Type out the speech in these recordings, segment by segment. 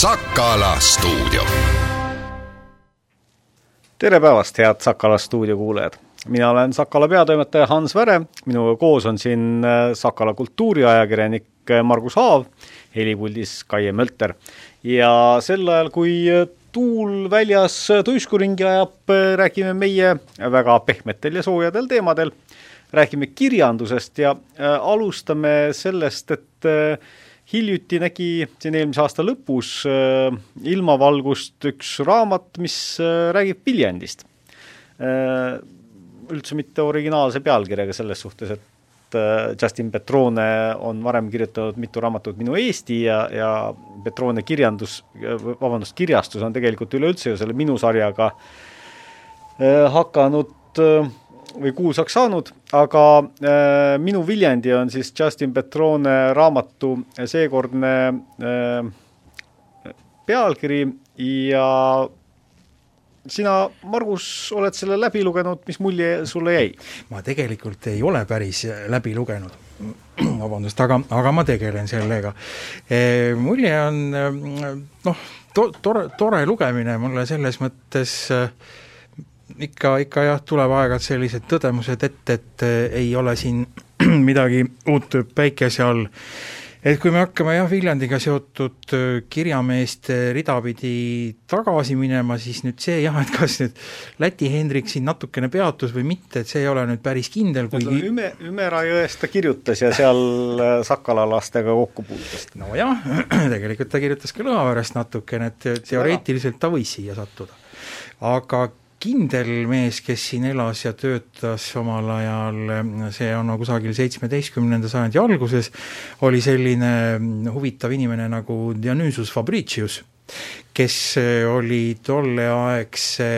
Sakala stuudio. tere päevast, head Sakala stuudio kuulajad! mina olen Sakala peatoimetaja Hans Väre, minuga koos on siin äh, Sakala kultuuriajakirjanik äh, Margus Haav, helipuldis Kaie Mölter. ja sel ajal, kui äh, tuul väljas tuiskuringi ajab, räägime meie väga pehmetel ja soojadel teemadel. räägime kirjandusest ja alustame sellest, et hiljuti nägi siin eelmise aasta lõpus äh, ilmavalgust üks raamat, mis äh, räägib Viljandist äh,. üldse mitte originaalse pealkirjaga selles suhtes, et äh, Justin Petrone on varem kirjutanud mitu raamatut Minu Eesti ja, ja Petrone kirjandus, vabandust, kirjastus on tegelikult üleüldse ju selle Minu sarjaga äh, hakanud äh, või kuulsaks saanud, aga äh, Minu Viljandi on siis Justin Petrone raamatu seekordne äh, pealkiri ja sina, Margus, oled selle läbi lugenud, mis mulje sulle jäi? ma tegelikult ei ole päris läbi lugenud, vabandust, aga, aga ma tegelen sellega e,. Mulje on noh, to-, tore, tore lugemine mulle selles mõttes äh, ikka, ikka jah, tuleb aeg-ajalt sellised tõdemused ette, et ei ole siin midagi uut päikese all. et kui me hakkame jah, Viljandiga seotud kirjameeste rida pidi tagasi minema, siis nüüd see jah, et kas nüüd Läti Hendrik siin natukene peatus või mitte, et see ei ole nüüd päris kindel, kuigi Üme, Ümera jõest ta kirjutas ja seal äh, Sakala lastega kokku puutus. nojah, tegelikult ta kirjutas ka Lõhaverest natukene, et teoreetiliselt ta võis siia sattuda. aga kindel mees, kes siin elas ja töötas omal ajal, see on nagu kusagil seitsmeteistkümnenda sajandi alguses, oli selline huvitav inimene nagu Dionysus Fabricius, kes oli tolleaegse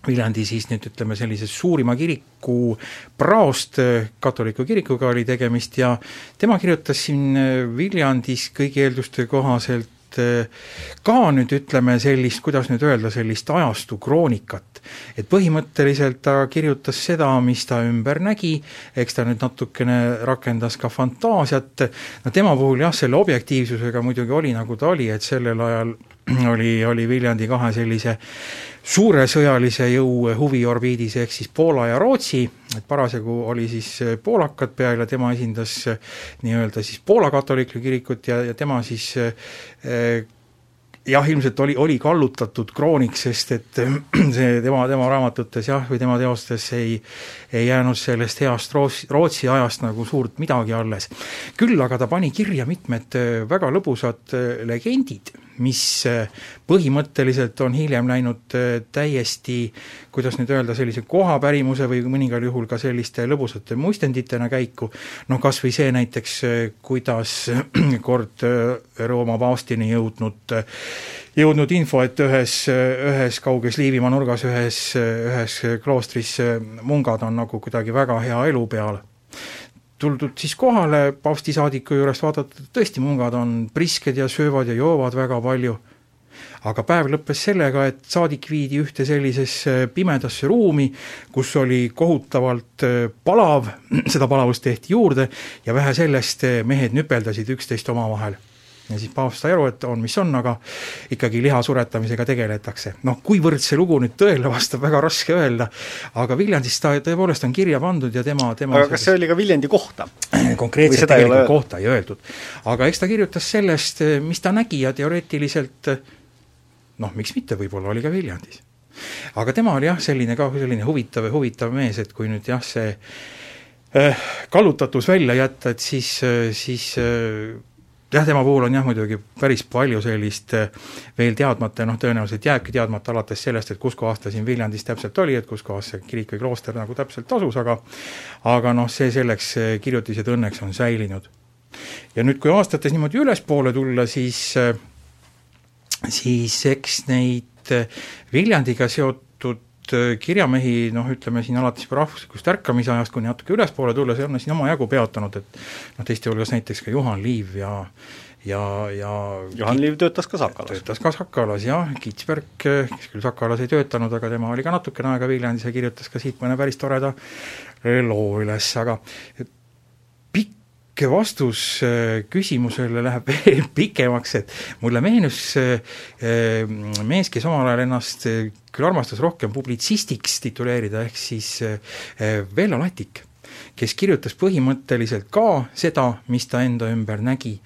Viljandi siis nüüd ütleme sellise suurima kiriku praost, katoliku kirikuga oli tegemist ja tema kirjutas siin Viljandis kõigi eelduste kohaselt Eh, ka nüüd ütleme sellist, kuidas nüüd öelda, sellist ajastu kroonikat. et põhimõtteliselt ta kirjutas seda, mis ta ümber nägi, eks ta nüüd natukene rakendas ka fantaasiat, no tema puhul jah, selle objektiivsusega muidugi oli, nagu ta oli, et sellel ajal oli, oli Viljandi kahe sellise suure sõjalise jõu huviorbiidis ehk siis Poola ja Rootsi, et parasjagu oli siis poolakad peal ja tema esindas nii-öelda siis Poola katoliiklikku kirikut ja, ja tema siis eh, jah, ilmselt oli, oli kallutatud krooniks, sest et see tema, tema raamatutes jah, või tema teostes ei, ei jäänud sellest heast Rootsi, Rootsi ajast nagu suurt midagi alles. küll aga ta pani kirja mitmed väga lõbusad legendid mis äh, põhimõtteliselt on hiljem läinud äh, täiesti, kuidas nüüd öelda, sellise kohapärimuse või mõningal juhul ka selliste lõbusate muistenditena käiku, noh kas või see näiteks, äh, kuidas kord Rooma paavstini jõudnud jõudnud info, et ühes, ühes kauges Liivimaa nurgas ühes, ühes kloostris mungad on nagu kuidagi väga hea elu peal. Tuldud siis kohale paavstisaadiku juurest, vaadata, tõesti, mungad on prisked ja söövad ja joovad väga palju, aga päev lõppes sellega, et saadik viidi ühte sellisesse pimedasse ruumi, kus oli kohutavalt äh, palav, seda palavust tehti juurde ja vähe sellest, äh, mehed nüpeldasid üksteist omavahel ja siis paavst sai aru, et on, mis on, aga ikkagi liha suretamisega tegeletakse. noh, kuivõrd see lugu nüüd tõele vastab, väga raske öelda, aga Viljandis ta tõepoolest on kirja pandud ja tema, tema aga kas see oli ka Viljandi kohta? konkreetselt tegelikult ei kohta ei öeldud. aga eks ta kirjutas sellest, mis ta nägi ja teoreetiliselt noh, miks mitte, võib-olla oli ka Viljandis. aga tema oli jah, selline ka selline huvitav ja huvitav mees, et kui nüüd jah, see äh, kallutatus välja jätta, et siis, siis äh, jah, tema puhul on jah muidugi päris palju sellist eh, veel teadmata ja noh, tõenäoliselt jääbki teadmata alates sellest, et kus kohas ta siin Viljandis täpselt oli, et kus kohas see kirik või klooster nagu täpselt asus, aga aga noh, see selleks, kirjutised õnneks on säilinud. ja nüüd, kui aastates niimoodi ülespoole tulla, siis eh, siis eks neid eh, Viljandiga seotud Äh, kirjamehi noh, ütleme siin alates juba rahvuslikust ärkamise ajast kuni natuke ülespoole tulla, see on siin omajagu peatanud, et noh, teiste hulgas näiteks ka Juhan Liiv ja ja, ja Juhan Liiv töötas ka Sakalas? töötas ka Sakalas jah, Kitsberg, kes küll Sakalas ei töötanud, aga tema oli ka natukene aega Viljandis ja kirjutas ka siit mõne päris toreda loo üles, aga pikk pikk vastus äh, küsimusele läheb veel pikemaks, et mulle meenus mees, kes omal ajal ennast küll armastas rohkem publitsistiks tituleerida, ehk siis Vello Latik, kes kirjutas põhimõtteliselt ka seda, mis ta enda ümber nägi.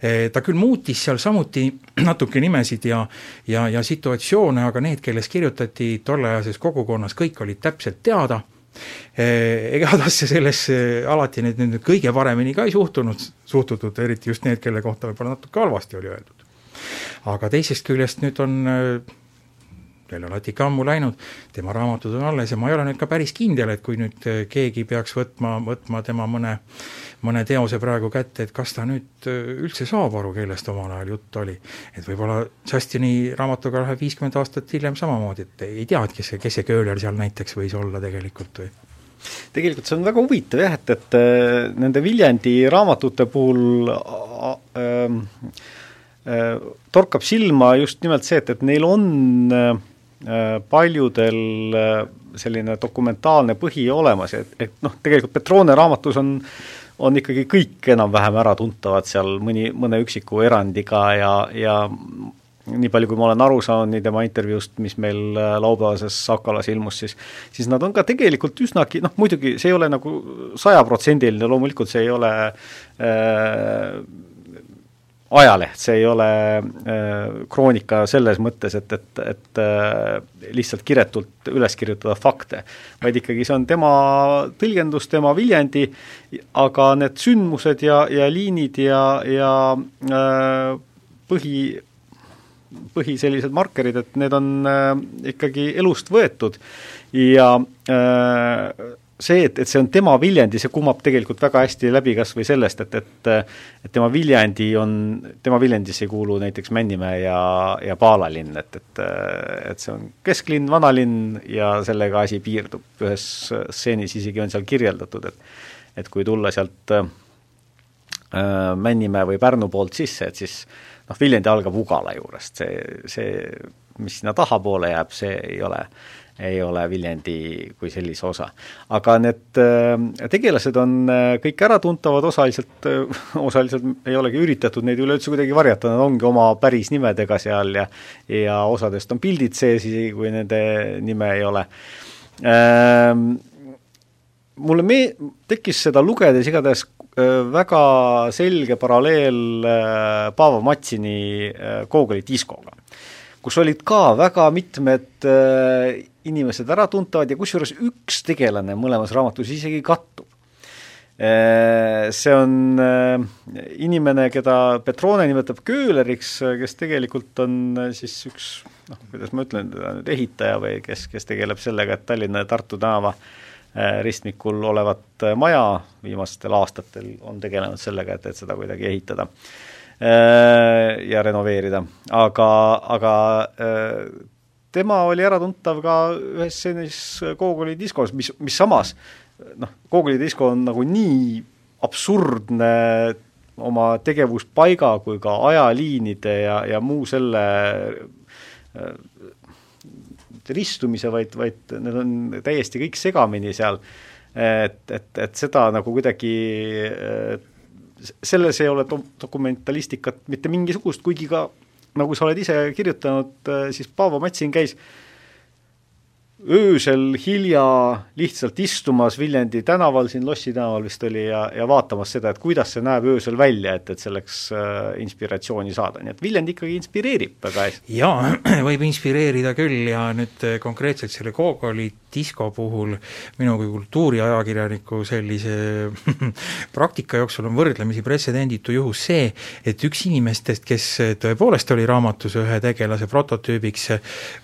Ta küll muutis seal samuti natuke nimesid ja ja, ja situatsioone, aga need, kellest kirjutati tolleajases kogukonnas, kõik olid täpselt teada, eh, ega tasse sellesse alati nüüd, nüüd kõige paremini ka ei suhtunud, suhtutud, eriti just need, kelle kohta võib-olla natuke halvasti oli öeldud. aga teisest küljest nüüd on Vello Latik ammu läinud, tema raamatud on alles ja ma ei ole nüüd ka päris kindel, et kui nüüd keegi peaks võtma, võtma tema mõne mõne teose praegu kätte, et kas ta nüüd äh, üldse saab aru, kellest omal ajal jutt oli. et võib-olla Justini raamatuga läheb viiskümmend aastat hiljem samamoodi, et ei tea, et kes see, kes see Köhler seal näiteks võis olla tegelikult või tegelikult see on väga huvitav jah, et, et äh, nende Viljandi raamatute puhul äh, äh, torkab silma just nimelt see, et, et neil on äh, paljudel äh, selline dokumentaalne põhi olemas, et, et noh, tegelikult Petrone raamatus on äh, on ikkagi kõik enam-vähem äratuntavad seal mõni, mõne üksiku erandiga ja, ja nii palju, kui ma olen aru saanud nii tema intervjuust, mis meil äh, laupäevases Sakalas ilmus, siis siis nad on ka tegelikult üsnagi noh, muidugi see ei ole nagu sajaprotsendiline, loomulikult see ei ole äh, ajaleht, see ei ole äh, kroonika selles mõttes, et, et, et äh, lihtsalt kiretult üles kirjutada fakte, vaid ikkagi see on tema tõlgendus, tema viljendi, aga need sündmused ja, ja liinid ja, ja äh, põhi, põhi sellised markerid, et need on ikkagi elust võetud. Ja äh, see, et, et see on tema Viljandi, see kumab tegelikult väga hästi läbi kas või sellest, et, et et tema Viljandi on, tema Viljandisse ei kuulu näiteks Männimäe ja, ja Paala linn, et, et et see on kesklinn, vanalinn ja sellega asi piirdub, ühes stseenis isegi on seal kirjeldatud, et et kui tulla sealt äh, Männimäe või Pärnu poolt sisse, et siis noh, Viljandi algab Ugala juurest, see, see, mis sinna tahapoole jääb, see ei ole äh, ei ole Viljandi kui sellise osa. aga need äh, tegelased on äh, kõik äratuntavad, osaliselt, äh, osaliselt ei olegi üritatud neid üleüldse kuidagi varjata, nad ongi oma päris nimedega seal ja ja osadest on pildid sees, isegi kui nende nime ei ole ähm, mulle me-, tekkis seda lugedes igatahes väga selge paralleel Paavo Matsini Gogoli diskoga kus olid ka väga mitmed inimesed äratuntavad ja kusjuures üks tegelane mõlemas raamatus isegi kattub. Äh, see on äh, inimene, keda Petrone nimetab kööleriks, kes tegelikult on siis üks noh, kuidas ma ütlen ehitaja või kes, kes tegeleb sellega, et Tallinna ja Tartu tänava ristmikul olevat maja viimastel aastatel on tegelenud sellega, et, et seda kuidagi ehitada Äh, ja renoveerida, aga, aga äh, tema oli äratuntav ka ühes sellises Gogoli diskos, mis, mis samas noh, Gogoli disko on nagu nii absurdne oma tegevuspaiga kui ka ajaliinide ja, ja muu selle äh, ristumise, vaid, vaid need on täiesti kõik segamini seal, et, et, et seda nagu kuidagi selles ei ole do-, dokumentalistikat mitte mingisugust, kuigi ka nagu sa oled ise kirjutanud, äh, siis Paavo Matsin käis öösel hilja lihtsalt istumas Viljandi tänaval, siin Lossi tänaval vist oli, ja, ja vaatamas seda, et kuidas see näeb öösel välja, et, et selleks äh, inspiratsiooni saada, nii et Viljandi ikkagi inspireerib väga hästi. jaa, võib inspireerida küll ja nüüd äh, konkreetselt selle Gogoli disko puhul minu kui kultuuriajakirjaniku sellise praktika jooksul on võrdlemisi pretsedenditu juhus see, et üks inimestest, kes tõepoolest oli raamatus ühe tegelase prototüübiks,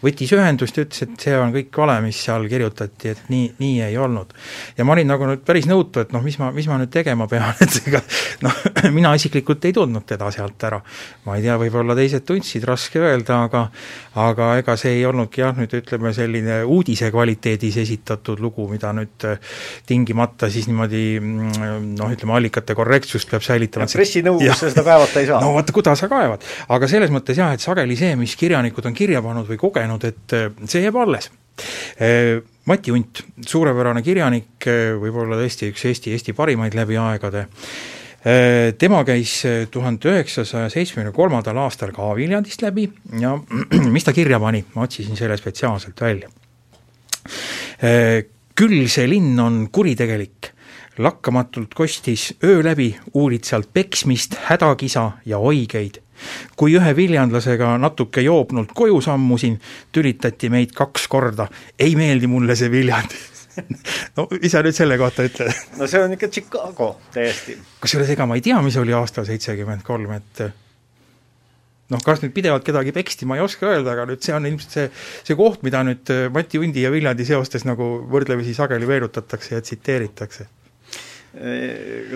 võttis ühendust ja ütles, et see on kõik vale, mis seal kirjutati, et nii, nii ei olnud. ja ma olin nagu nüüd päris nõutu, et noh, mis ma, mis ma nüüd tegema pean, et ega noh, mina isiklikult ei tundnud teda sealt ära. ma ei tea, võib-olla teised tundsid, raske öelda, aga aga ega see ei olnudki jah, nüüd ütleme selline uudise kvaliteedis esitatud lugu, mida nüüd äh, tingimata siis niimoodi mm, noh, ütleme allikate korrektsust peab säilitama. pressinõukogusse seda kaevata ei saa. no vot, kuida sa kaevad. aga selles mõttes jah, et sageli see, mis kirjanikud on kirja pannud või kogenud, et äh, see jääb alles Äh, Mati Unt, suurepärane kirjanik, võib-olla tõesti üks Eesti, Eesti parimaid läbi aegade, tema käis tuhande üheksasaja seitsmekümne kolmandal aastal ka Viljandist läbi ja mis ta kirja pani, ma otsisin selle spetsiaalselt välja. Küll see linn on kuritegelik, lakkamatult kostis öö läbi, uurid sealt peksmist, hädakisa ja oigeid kui ühe viljandlasega natuke joobnult koju sammusin, tülitati meid kaks korda. ei meeldi mulle see Viljandi no mis sa nüüd selle kohta ütled? no see on ikka Chicago täiesti. kusjuures ega ma ei tea, mis oli aastal seitsekümmend kolm, et noh, kas nüüd pidevalt kedagi peksti, ma ei oska öelda, aga nüüd see on ilmselt see, see koht, mida nüüd Mati Undi ja Viljandi seostes nagu võrdlemisi sageli veerutatakse ja tsiteeritakse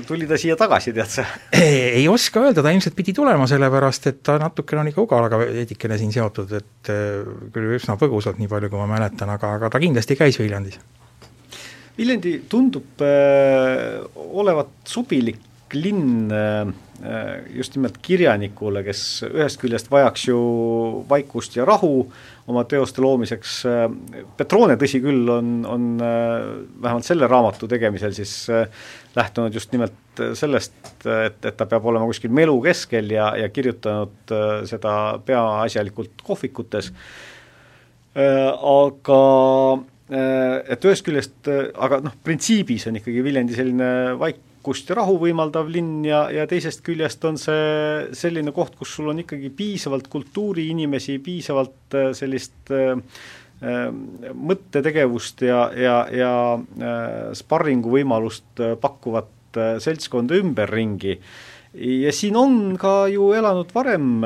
tuli ta siia tagasi, tead sa? ei oska öelda, ta ilmselt pidi tulema, sellepärast et ta natukene on ikka Ugalaga veidikene siin seotud, et äh, küll üsna põgusalt, nii palju kui ma mäletan, aga, aga ta kindlasti käis Viljandis. Viljandi tundub äh, olevat sobilik linn äh, just nimelt kirjanikule, kes ühest küljest vajaks ju vaikust ja rahu oma teoste loomiseks, Petrone, tõsi küll, on, on vähemalt selle raamatu tegemisel siis lähtunud just nimelt sellest, et, et ta peab olema kuskil melu keskel ja, ja kirjutanud seda peaasjalikult kohvikutes, aga et ühest küljest, aga noh, printsiibis on ikkagi Viljandi selline vaik-, vaikust ja rahu võimaldav linn ja, ja teisest küljest on see selline koht, kus sul on ikkagi piisavalt kultuuriinimesi, piisavalt äh, sellist äh, äh, mõttetegevust ja, ja, ja äh, sparringu võimalust äh, pakkuvat äh, seltskonda ümberringi. ja siin on ka ju elanud varem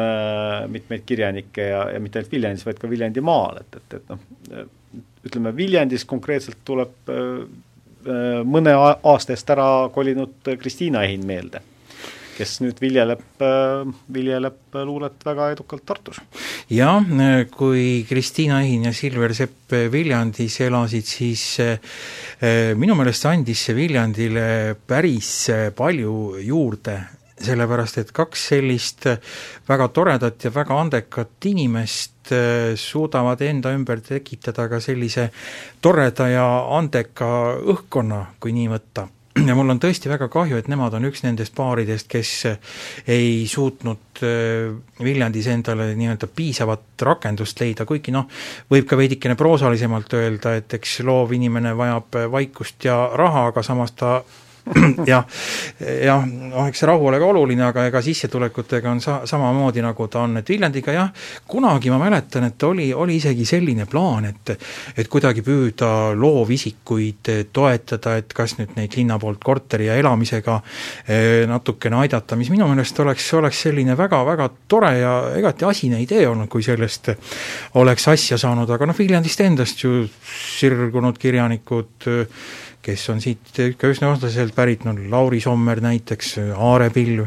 mitmeid kirjanikke ja, ja mitte ainult Viljandis, vaid ka Viljandimaal, et, et, et noh, ütleme Viljandis konkreetselt tuleb mõne aasta eest ära kolinud Kristiina Ehin meelde, kes nüüd viljeleb, äh, viljeleb luulet väga edukalt Tartus. jah, kui Kristiina Ehin ja Silver Sepp Viljandis elasid, siis äh, minu meelest andis see Viljandile päris palju juurde sellepärast et kaks sellist väga toredat ja väga andekat inimest äh, suudavad enda ümber tekitada ka sellise toreda ja andeka õhkkonna, kui nii võtta. Ja mul on tõesti väga kahju, et nemad on üks nendest paaridest, kes ei suutnud äh, Viljandis endale nii-öelda piisavat rakendust leida, kuigi noh, võib ka veidikene proosalisemalt öelda, et eks loov inimene vajab vaikust ja raha, aga samas ta jah, jah, noh, eks see rahu ole ka oluline, aga ega sissetulekutega on sa-, samamoodi, nagu ta on, et Viljandiga jah, kunagi ma mäletan, et oli, oli isegi selline plaan, et et kuidagi püüda loovisikuid toetada, et kas nüüd neid linna poolt korteri ja elamisega eh, natukene aidata, mis minu meelest oleks, oleks selline väga-väga tore ja igati asine idee olnud, kui sellest oleks asja saanud, aga noh, Viljandist endast ju sirgunud kirjanikud kes on siit ikka üsna otseselt pärit, no Lauri Sommer näiteks, Aare Pilv,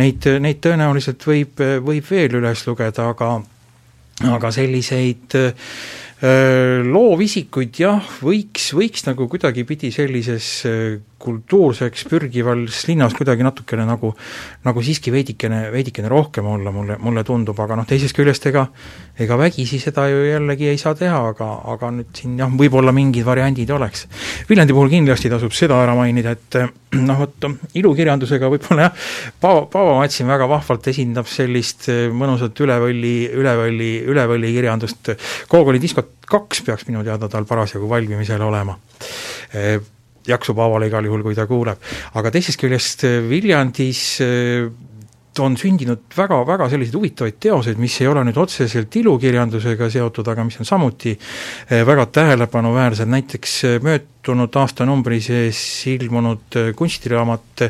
neid, neid tõenäoliselt võib, võib veel üles lugeda, aga aga selliseid äh, loovisikuid jah, võiks, võiks nagu kuidagipidi sellises äh, kultuurseks pürgivas linnas kuidagi natukene nagu, nagu siiski veidikene, veidikene rohkem olla, mulle, mulle tundub, aga noh, teisest küljest ega ega vägisi seda ju jällegi ei saa teha, aga, aga nüüd siin jah, võib-olla mingid variandid oleks. Viljandi puhul kindlasti tasub seda ära mainida, et noh, vot ilukirjandusega võib-olla jah, Paavo, Paavo Matsin väga vahvalt esindab sellist mõnusat ülevõlli, ülevõlli, ülevõlli kirjandust, Gogoli diskot kaks peaks minu teada tal parasjagu valmimisel olema jaksu Paavale igal juhul, kui ta kuuleb. aga teisest küljest äh, Viljandis äh, on sündinud väga, väga selliseid huvitavaid teoseid, mis ei ole nüüd otseselt ilukirjandusega seotud, aga mis on samuti äh, väga tähelepanuväärsed, näiteks möödunud aastanumbri sees ilmunud kunstiraamat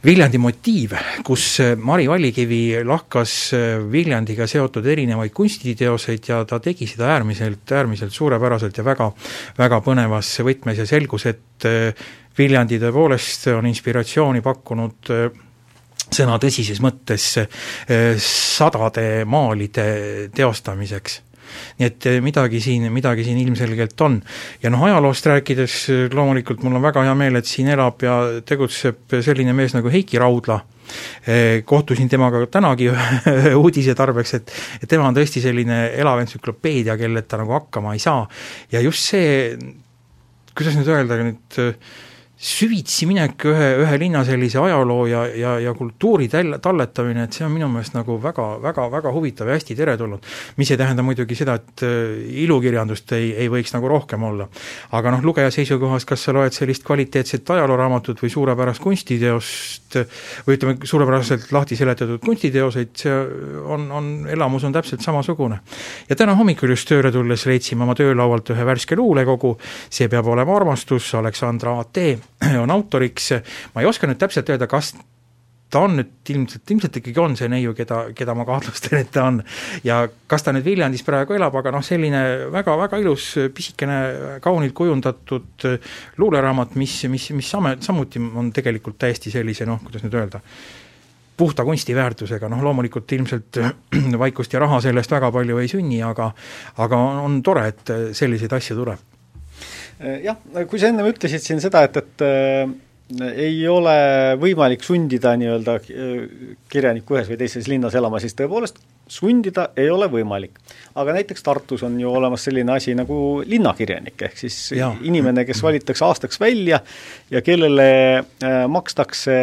Viljandi motiiv, kus äh, Mari Vallikivi lahkas äh, Viljandiga seotud erinevaid kunstiteoseid ja ta tegi seda äärmiselt, äärmiselt suurepäraselt ja väga, väga põnevas võtmes ja selgus, et äh, Viljandi tõepoolest on inspiratsiooni pakkunud sõna tõsises mõttes sadade maalide teostamiseks nii et eh, midagi siin, midagi siin ilmselgelt on. ja noh, ajaloost rääkides eh, loomulikult mul on väga hea meel, et siin elab ja tegutseb selline mees nagu Heiki Raudla, eh, kohtusin temaga tänagi uudise tarbeks, et et tema on tõesti selline elav entsüklopeedia, kelleta nagu hakkama ei saa. ja just see, kuidas nüüd öelda, nüüd süvitsi minek ühe, ühe linna sellise ajaloo ja, ja, ja kultuuri täl-, talletamine, et see on minu meelest nagu väga, väga, väga huvitav ja hästi teretulnud. mis ei tähenda muidugi seda, et äh, ilukirjandust ei, ei võiks nagu rohkem olla. aga noh, lugeja seisukohast, kas sa loed sellist kvaliteetset ajalooraamatut või suurepärast kunstiteost või ütleme, suurepäraselt lahti seletatud kunstiteoseid, see on, on, elamus on täpselt samasugune. ja täna hommikul just tööle tulles leidsime oma töölaualt ühe värske luulekogu, see peab olema armastus, Aleksandra A.T on autoriks, ma ei oska nüüd täpselt öelda, kas ta on nüüd ilmselt, ilmselt ikkagi on see neiu, keda, keda ma kahtlustan, et ta on. ja kas ta nüüd Viljandis praegu elab, aga noh, selline väga-väga ilus pisikene kaunilt kujundatud luuleraamat, mis, mis, mis same, samuti on tegelikult täiesti sellise noh, kuidas nüüd öelda, puhta kunstiväärtusega, noh loomulikult ilmselt vaikust ja raha sellest väga palju ei sünni, aga aga on, tore, et selliseid asju tuleb. Äh, jah, kui sa ennem ütlesid siin seda, et, et äh, ei ole võimalik sundida nii-öelda äh, kirjanikku ühes või teises linnas elama, siis tõepoolest sundida ei ole võimalik. aga näiteks Tartus on ju olemas selline asi nagu linnakirjanik, ehk siis ja. inimene, kes valitakse aastaks välja ja kellele äh, makstakse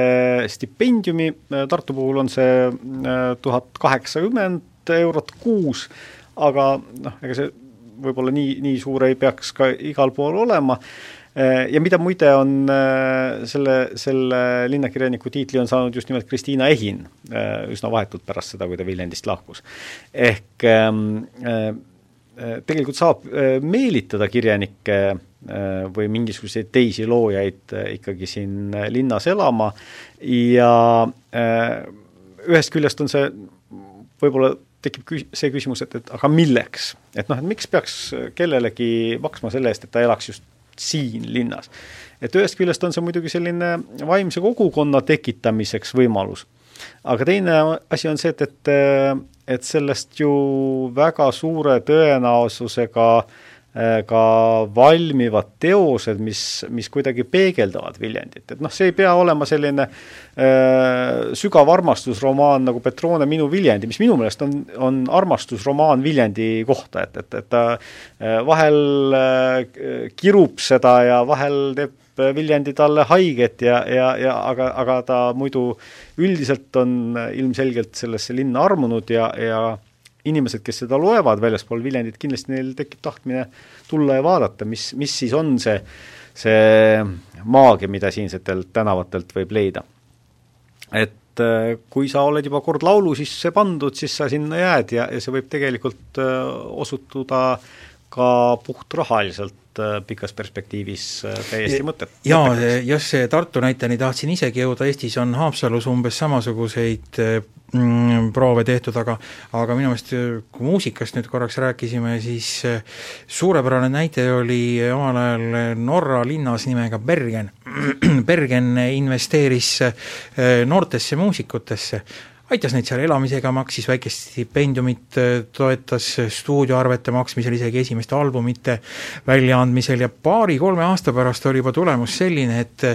stipendiumi, Tartu puhul on see äh, tuhat kaheksakümmend eurot kuus, aga noh, ega see võib-olla nii, nii suur ei peaks ka igal pool olema, äh, ja mida muide on äh, selle, selle linnakirjaniku tiitli on saanud just nimelt Kristiina Ehin äh, üsna vahetult pärast seda, kui ta Viljandist lahkus. ehk ähm, tegelikult saab meelitada kirjanikke või mingisuguseid teisi loojaid ikkagi siin linnas elama ja ühest küljest on see võib-olla tekib küs-, see küsimus, et, et aga milleks? et noh, et miks peaks kellelegi maksma selle eest, et ta elaks just siin linnas. et ühest küljest on see muidugi selline vaimse kogukonna tekitamiseks võimalus, aga teine asi on see, et, et et sellest ju väga suure tõenäosusega äh, ka valmivad teosed, mis, mis kuidagi peegeldavad Viljandit, et noh, see ei pea olema selline äh, sügav armastusromaan nagu Petrone Minu Viljandi, mis minu meelest on, on armastusromaan Viljandi kohta, et, et, et ta äh, vahel äh, kirub seda ja vahel teeb Viljandi talle haiget ja, ja, ja aga, aga ta muidu üldiselt on ilmselgelt sellesse linna armunud ja, ja inimesed, kes seda loevad väljaspool Viljandit, kindlasti neil tekib tahtmine tulla ja vaadata, mis, mis siis on see, see maagia, mida siinsetelt tänavatelt võib leida. et äh, kui sa oled juba kord laulu sisse pandud, siis sa sinna jääd ja, ja see võib tegelikult äh, osutuda ka puhtrahaliselt äh, pikas perspektiivis täiesti mõtet. jaa, just see Tartu näiteni tahtsin isegi jõuda, Eestis on Haapsalus umbes samasuguseid proove tehtud, aga aga minu meelest kui muusikast nüüd korraks rääkisime, siis eh, suurepärane näide oli omal ajal Norra linnas nimega Bergen. Bergen investeeris eh, noortesse muusikutesse aitas neid seal elamisega, maksis väikest stipendiumit, toetas stuudioarvete maksmisel, isegi esimeste albumite väljaandmisel ja paari-kolme aasta pärast oli juba tulemus selline, et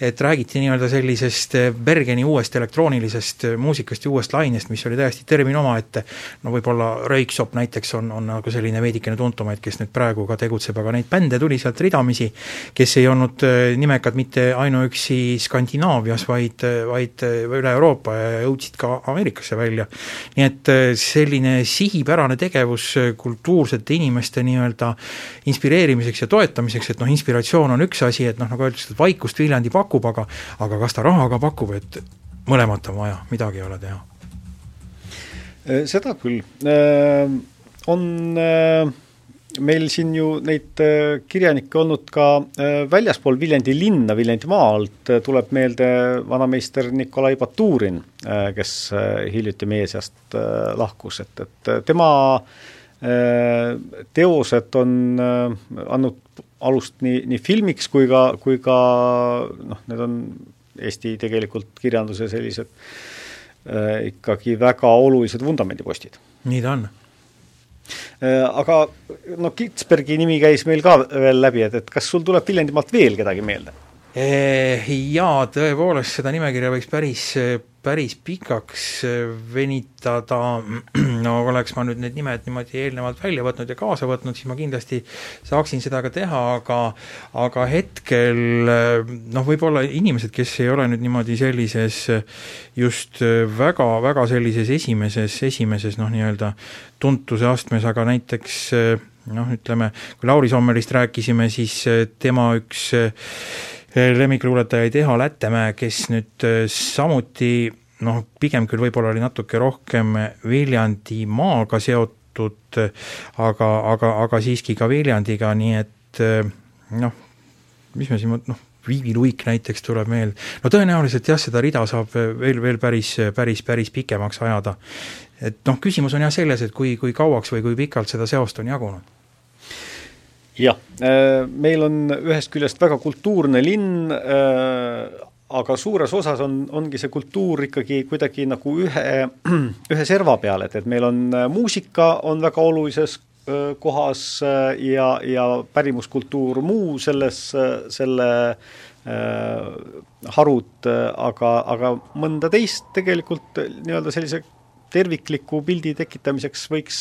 et räägiti nii-öelda sellisest Bergeni uuest elektroonilisest muusikast ja uuest lainest, mis oli täiesti termin omaette, no võib-olla Röyksopp näiteks on, on nagu selline veidikene tuntumaid, kes nüüd praegu ka tegutseb, aga neid bände tuli sealt ridamisi, kes ei olnud nimekad mitte ainuüksi Skandinaavias, vaid, vaid üle Euroopa ja jõudsid ka Ameerikasse välja. nii et äh, selline sihipärane tegevus äh, kultuursete inimeste nii-öelda inspireerimiseks ja toetamiseks, et noh, inspiratsioon on üks asi, et noh, nagu öeldakse, et vaikust Viljandi pakub, aga aga kas ta raha ka pakub, et mõlemat on vaja, midagi ei ole teha. Äh, seda küll, on meil siin ju neid äh, kirjanikke olnud ka äh, väljaspool Viljandi linna, Viljandimaa alt, äh, tuleb meelde vanameister Nikolai Baturin, kes hiljuti meie seast lahkus, et, et tema teosed on andnud alust nii, nii filmiks kui ka, kui ka noh, need on Eesti tegelikult kirjanduse sellised ikkagi väga olulised vundamendipostid. nii ta on aga no Kitzbergi nimi käis meil ka veel läbi, et, et kas sul tuleb Viljandimaalt veel kedagi meelde? Eh, jaa, tõepoolest, seda nimekirja võiks päris, päris pikaks venitada, no oleks ma nüüd need nimed niimoodi eelnevalt välja võtnud ja kaasa võtnud, siis ma kindlasti saaksin seda ka teha, aga aga hetkel noh, võib-olla inimesed, kes ei ole nüüd niimoodi sellises just väga, väga sellises esimeses, esimeses noh, nii-öelda tuntuse astmes, aga näiteks noh, ütleme, kui Lauri Sommerist rääkisime, siis tema üks lemmikluuletajaid Eha Lätemäe, kes nüüd äh, samuti noh, pigem küll võib-olla oli natuke rohkem Viljandimaaga seotud, aga, aga, aga siiski ka Viljandiga, nii et äh, noh, mis me siin, noh, Viivi Luik näiteks tuleb meelde, no tõenäoliselt jah, seda rida saab veel, veel päris, päris, päris pikemaks ajada. et noh, küsimus on jah selles, et kui, kui kauaks või kui pikalt seda seost on jagunud jah, äh, meil on ühest küljest väga kultuurne linn, äh, aga suures osas on, ongi see kultuur ikkagi kuidagi nagu ühe, ühe serva peal, et, et meil on äh, muusika on väga olulises kohas ja, ja pärimuskultuur muu selles, selle harud, aga, aga mõnda teist tegelikult nii-öelda sellise tervikliku pildi tekitamiseks võiks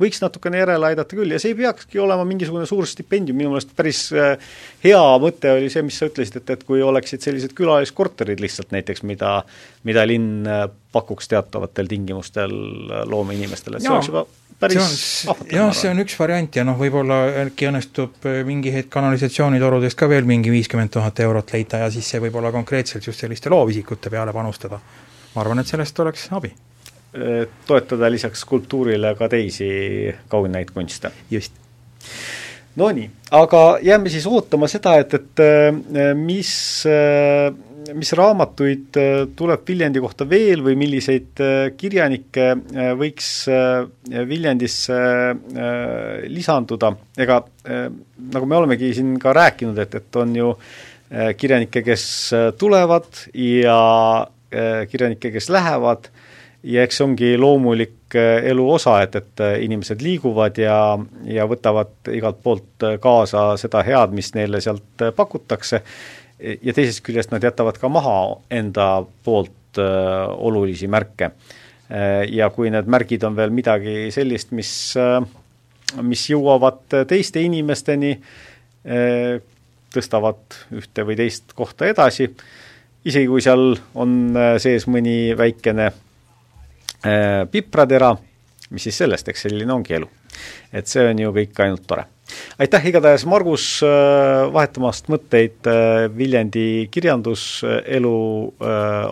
võiks natukene järele aidata küll ja see ei peakski olema mingisugune suur stipendium, minu meelest päris äh, hea mõte oli see, mis sa ütlesid, et, et kui oleksid sellised külaliskorterid lihtsalt näiteks, mida, mida linn äh, pakuks teatavatel tingimustel äh, loomeinimestele, et see oleks juba päris jah, see on üks variant ja noh, võib-olla äkki õnnestub mingi hetk kanalisatsioonitorudest ka veel mingi viiskümmend tuhat eurot leida ja siis see võib olla konkreetselt just selliste loovisikute peale panustada. ma arvan, et sellest oleks abi toetada lisaks kultuurile ka teisi kauneid kunste. just. Nonii, aga jääme siis ootama seda, et, et mis, mis raamatuid tuleb Viljandi kohta veel või milliseid kirjanikke võiks Viljandisse lisanduda, ega nagu me olemegi siin ka rääkinud, et, et on ju kirjanikke, kes tulevad ja kirjanikke, kes lähevad ja eks see ongi loomulik äh, elu osa, et, et äh, inimesed liiguvad ja, ja võtavad igalt poolt äh, kaasa seda head, mis neile sealt pakutakse, ja teisest küljest nad jätavad ka maha enda poolt äh, olulisi märke. Ja kui need märgid on veel midagi sellist, mis mis jõuavad teiste inimesteni, tõstavad ühte või teist kohta edasi, isegi kui seal on sees mõni väikene pipratera, mis siis sellest, eks selline ongi elu. et see on ju kõik ainult tore. aitäh igatahes, Margus, äh, vahetamast mõtteid äh, Viljandi kirjanduselu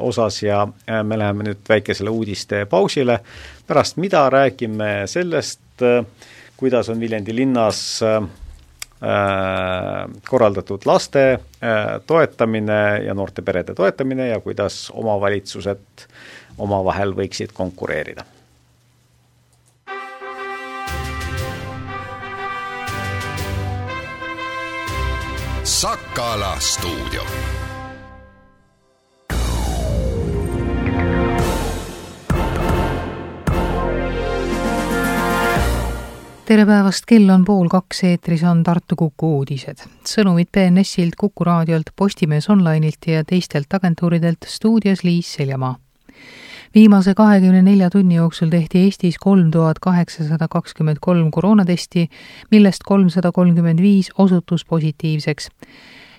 osas ja me läheme nüüd väikesele uudistepausile, pärast mida räägime sellest, kuidas on Viljandi linnas korraldatud laste toetamine ja noorte perede toetamine ja kuidas omavalitsused omavahel võiksid konkureerida. Sakala stuudio tere päevast, kell on pool kaks, eetris on Tartu Kuku uudised. sõnumid BNS-ilt, Kuku raadiolt, Postimees Online'ilt ja teistelt agentuuridelt stuudios Liis Seljamaa viimase kahekümne nelja tunni jooksul tehti Eestis kolm tuhat kaheksasada kakskümmend kolm koroonatesti, millest kolmsada kolmkümmend viis osutus positiivseks.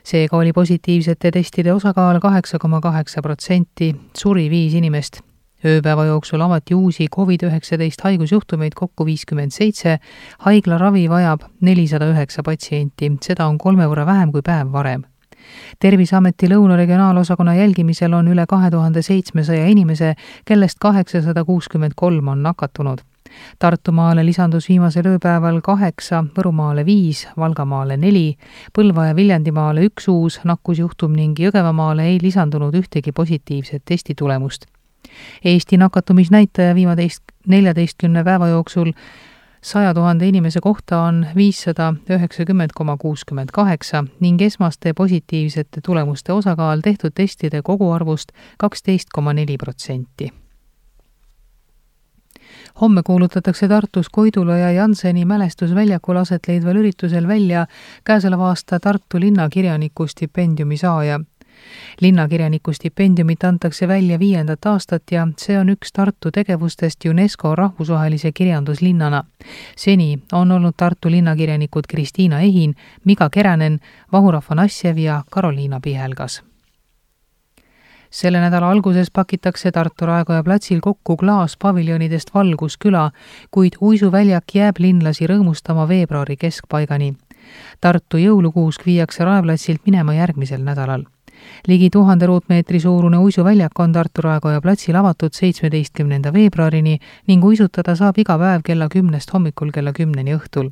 seega oli positiivsete testide osakaal kaheksa koma kaheksa protsenti, suri viis inimest. ööpäeva jooksul avati uusi Covid-19 haigusjuhtumeid kokku viiskümmend seitse, haiglaravi vajab nelisada üheksa patsienti, seda on kolme võrra vähem kui päev varem terviseameti Lõuna regionaalosakonna jälgimisel on üle kahe tuhande seitsmesaja inimese, kellest kaheksasada kuuskümmend kolm on nakatunud. Tartumaale lisandus viimasel ööpäeval kaheksa, Võrumaale viis, Valgamaale neli, Põlva ja Viljandimaale üks uus nakkusjuhtum ning Jõgevamaale ei lisandunud ühtegi positiivset testitulemust. Eesti nakatumisnäitaja viimateist, neljateistkümne päeva jooksul saja tuhande inimese kohta on viissada üheksakümmend koma kuuskümmend kaheksa ning esmaste positiivsete tulemuste osakaal tehtud testide koguarvust kaksteist koma neli protsenti. Homme kuulutatakse Tartus Koidula ja Janseni mälestusväljakul aset leidval üritusel välja käesoleva aasta Tartu linnakirjaniku stipendiumi saaja linnakirjaniku stipendiumit antakse välja viiendat aastat ja see on üks Tartu tegevustest UNESCO rahvusvahelise kirjanduslinnana. seni on olnud Tartu linnakirjanikud Kristiina Ehin, Miga Keränen, Vahur Afanasjev ja Karoliina Pihelgas selle nädala alguses pakitakse Tartu Raekoja platsil kokku klaaspaviljonidest Valgusküla, kuid uisuväljak jääb linlasi rõõmustama veebruari keskpaigani. Tartu jõulukuusk viiakse Raeplatsilt minema järgmisel nädalal ligi tuhande ruutmeetri suurune uisuväljak on Tartu Raekoja platsil avatud seitsmeteistkümnenda veebruarini ning uisutada saab iga päev kella kümnest hommikul kella kümneni õhtul.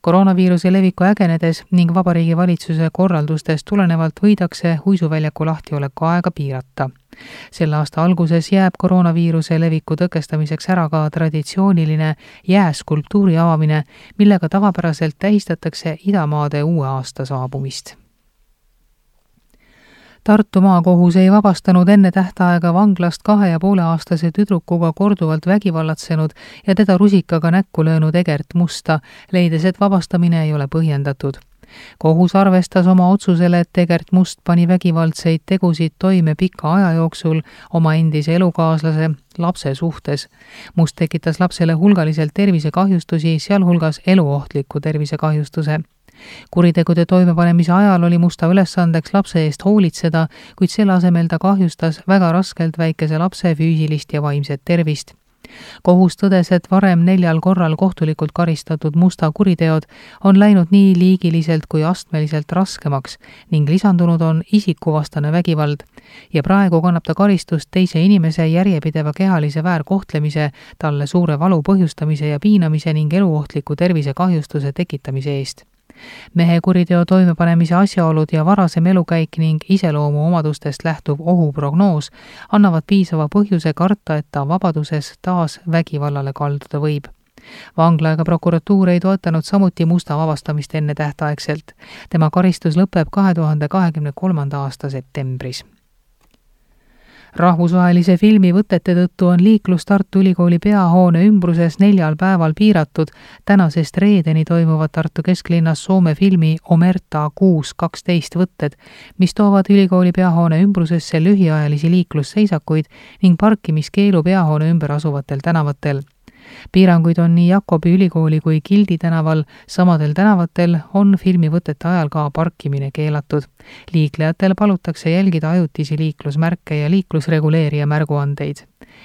koroonaviiruse leviku ägenedes ning Vabariigi Valitsuse korraldustest tulenevalt võidakse uisuväljaku lahtioleku aega piirata selle aasta alguses jääb koroonaviiruse leviku tõkestamiseks ära ka traditsiooniline jääskulptuuri avamine, millega tavapäraselt tähistatakse idamaade uue aasta saabumist Tartu maakohus ei vabastanud enne tähtaega vanglast kahe ja poole aastase tüdrukuga korduvalt vägivallatsenud ja teda rusikaga näkku löönud Egert Musta, leides, et vabastamine ei ole põhjendatud kohus arvestas oma otsusele, et Egert Must pani vägivaldseid tegusid toime pika aja jooksul oma endise elukaaslase lapse suhtes. Must tekitas lapsele hulgaliselt tervisekahjustusi, sealhulgas eluohtliku tervisekahjustuse kuritegude toimepanemise ajal oli Musta ülesandeks lapse eest hoolitseda, kuid selle asemel ta kahjustas väga raskelt väikese lapse füüsilist ja vaimset tervist. Kohus tõdes, et varem neljal korral kohtulikult karistatud Musta kuriteod on läinud nii liigiliselt kui astmeliselt raskemaks ning lisandunud on isikuvastane vägivald. Ja praegu kannab ta karistust teise inimese järjepideva kehalise väärkohtlemise, talle suure valu põhjustamise ja piinamise ning eluohtliku tervisekahjustuse tekitamise eest mehe kuriteo toimepanemise asjaolud ja varasem elukäik ning iseloomuomadustest lähtuv ohuprognoos annavad piisava põhjuse karta, et ta vabaduses taas vägivallale kalduda võib vangla ega prokuratuur ei toetanud samuti Musta vabastamist ennetähtaegselt. tema karistus lõpeb kahe tuhande kahekümne kolmanda aasta septembris rahvusvahelise filmi võtete tõttu on liiklus Tartu Ülikooli peahoone ümbruses neljal päeval piiratud. tänasest reedeni toimuvad Tartu kesklinnas Soome filmi Omerta kuus kaksteist võtted, mis toovad ülikooli peahoone ümbrusesse lühiajalisi liiklusseisakuid ning parkimiskeelu peahoone ümber asuvatel tänavatel piiranguid on nii Jakobi ülikooli kui Gildi tänaval, samadel tänavatel on filmivõtete ajal ka parkimine keelatud. liiklejatel palutakse jälgida ajutisi liiklusmärke ja liiklusreguleerija märguandeid.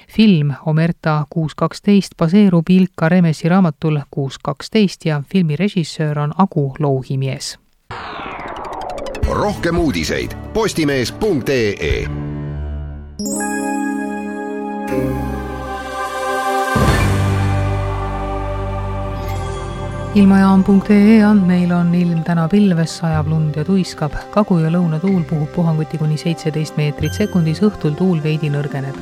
film Omerta kuus kaksteist baseerub Ilka Remesi raamatul Kuus kaksteist ja filmi režissöör on Agu Louhimies. rohkem uudiseid postimees.ee ilmajaam.ee andmeil on ilm täna pilves, sajab lund ja tuiskab, kagu- ja lõunatuul puhub puhanguti kuni seitseteist meetrit sekundis, õhtul tuul veidi nõrgeneb.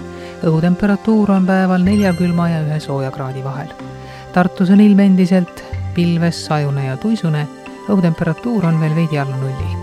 õhutemperatuur on päeval nelja külma ja ühe sooja kraadi vahel. Tartus on ilm endiselt pilves, sajune ja tuisune, õhutemperatuur on veel veidi alla nulli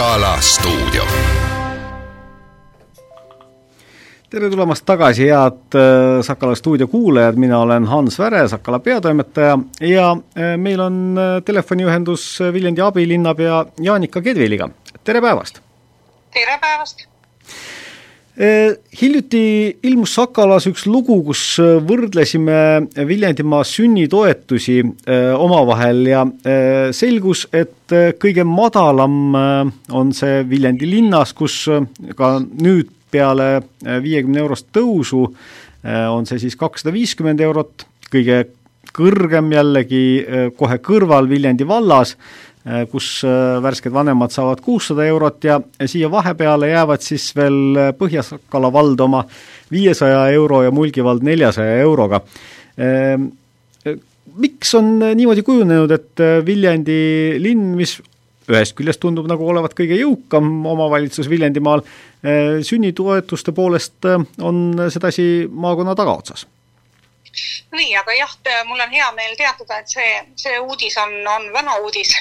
Sakala stuudio tere tulemast tagasi, head äh, Sakala stuudio kuulajad, mina olen Hans Väre, Sakala peatoimetaja ja äh, meil on äh, telefoniühendus Viljandi abilinnapea Jaanika Kedviliga, tere päevast! tere päevast! Hiljuti ilmus Sakalas üks lugu, kus võrdlesime Viljandimaa sünnitoetusi omavahel ja selgus, et kõige madalam on see Viljandi linnas, kus ka nüüd peale äh, viiekümne eurost tõusu äh, on see siis kakssada viiskümmend eurot, kõige kõrgem jällegi äh, kohe kõrval Viljandi vallas, kus värsked vanemad saavad kuussada eurot ja siia vahepeale jäävad siis veel Põhja-Sakala vald oma viiesaja euro ja Mulgi vald neljasaja euroga. Miks on niimoodi kujunenud, et Viljandi linn, mis ühest küljest tundub nagu olevat kõige jõukam omavalitsus Viljandimaal, sünnitoetuste poolest on sedasi maakonna tagaotsas nii, aga jah, mul on hea meel teatada, et see, see uudis on, on vana uudis.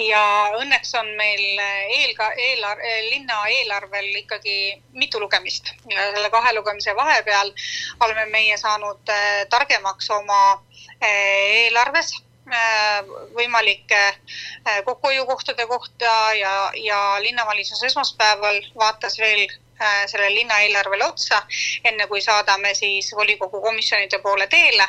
Ja õnneks on meil eel, eelar-, linna eelarvel ikkagi mitu lugemist. Selle kahe lugemise vahepeal oleme meie saanud äh, targemaks oma äh, eelarves äh, võimalike kokkuhoiukohtade kohta ja, ja linnavalitsus esmaspäeval vaatas veel sellele linnaeelarvele otsa, enne kui saadame siis volikogu komisjonide poole teele.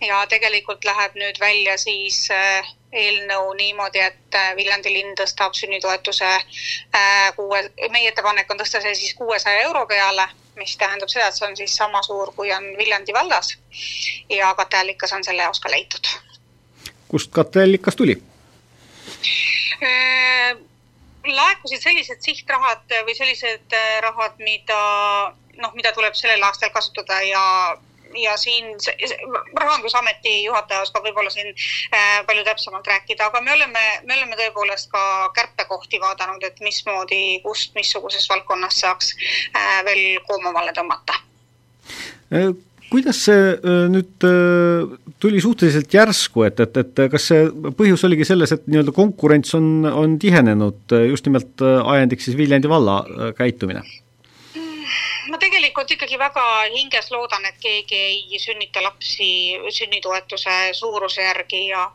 ja tegelikult läheb nüüd välja siis äh, eelnõu niimoodi, et äh, Viljandi linn tõstab sünnitoetuse kuue, meie ettepanek on tõsta see siis kuuesaja euro peale, mis tähendab seda, et see on siis sama suur, kui on Viljandi vallas. ja katteallikas on selle jaoks ka leitud. kust katteallikas tuli? Laekusid sellised sihtrahad või sellised äh, rahad, mida noh, mida tuleb sellel aastal kasutada ja ja siin Rahandusameti juhataja oskab võib-olla siin äh, palju täpsemalt rääkida, aga me oleme, me oleme tõepoolest ka kärpekohti vaadanud, et mismoodi, kust, missuguses valdkonnas saaks äh, veel koomamale tõmmata kuidas see nüüd tuli suhteliselt järsku, et, et, et kas see põhjus oligi selles, et nii-öelda konkurents on, on tihenenud, just nimelt ajendiks siis Viljandi valla käitumine? ma tegelikult ikkagi väga hinges loodan, et keegi ei sünnita lapsi sünnitoetuse suuruse järgi ja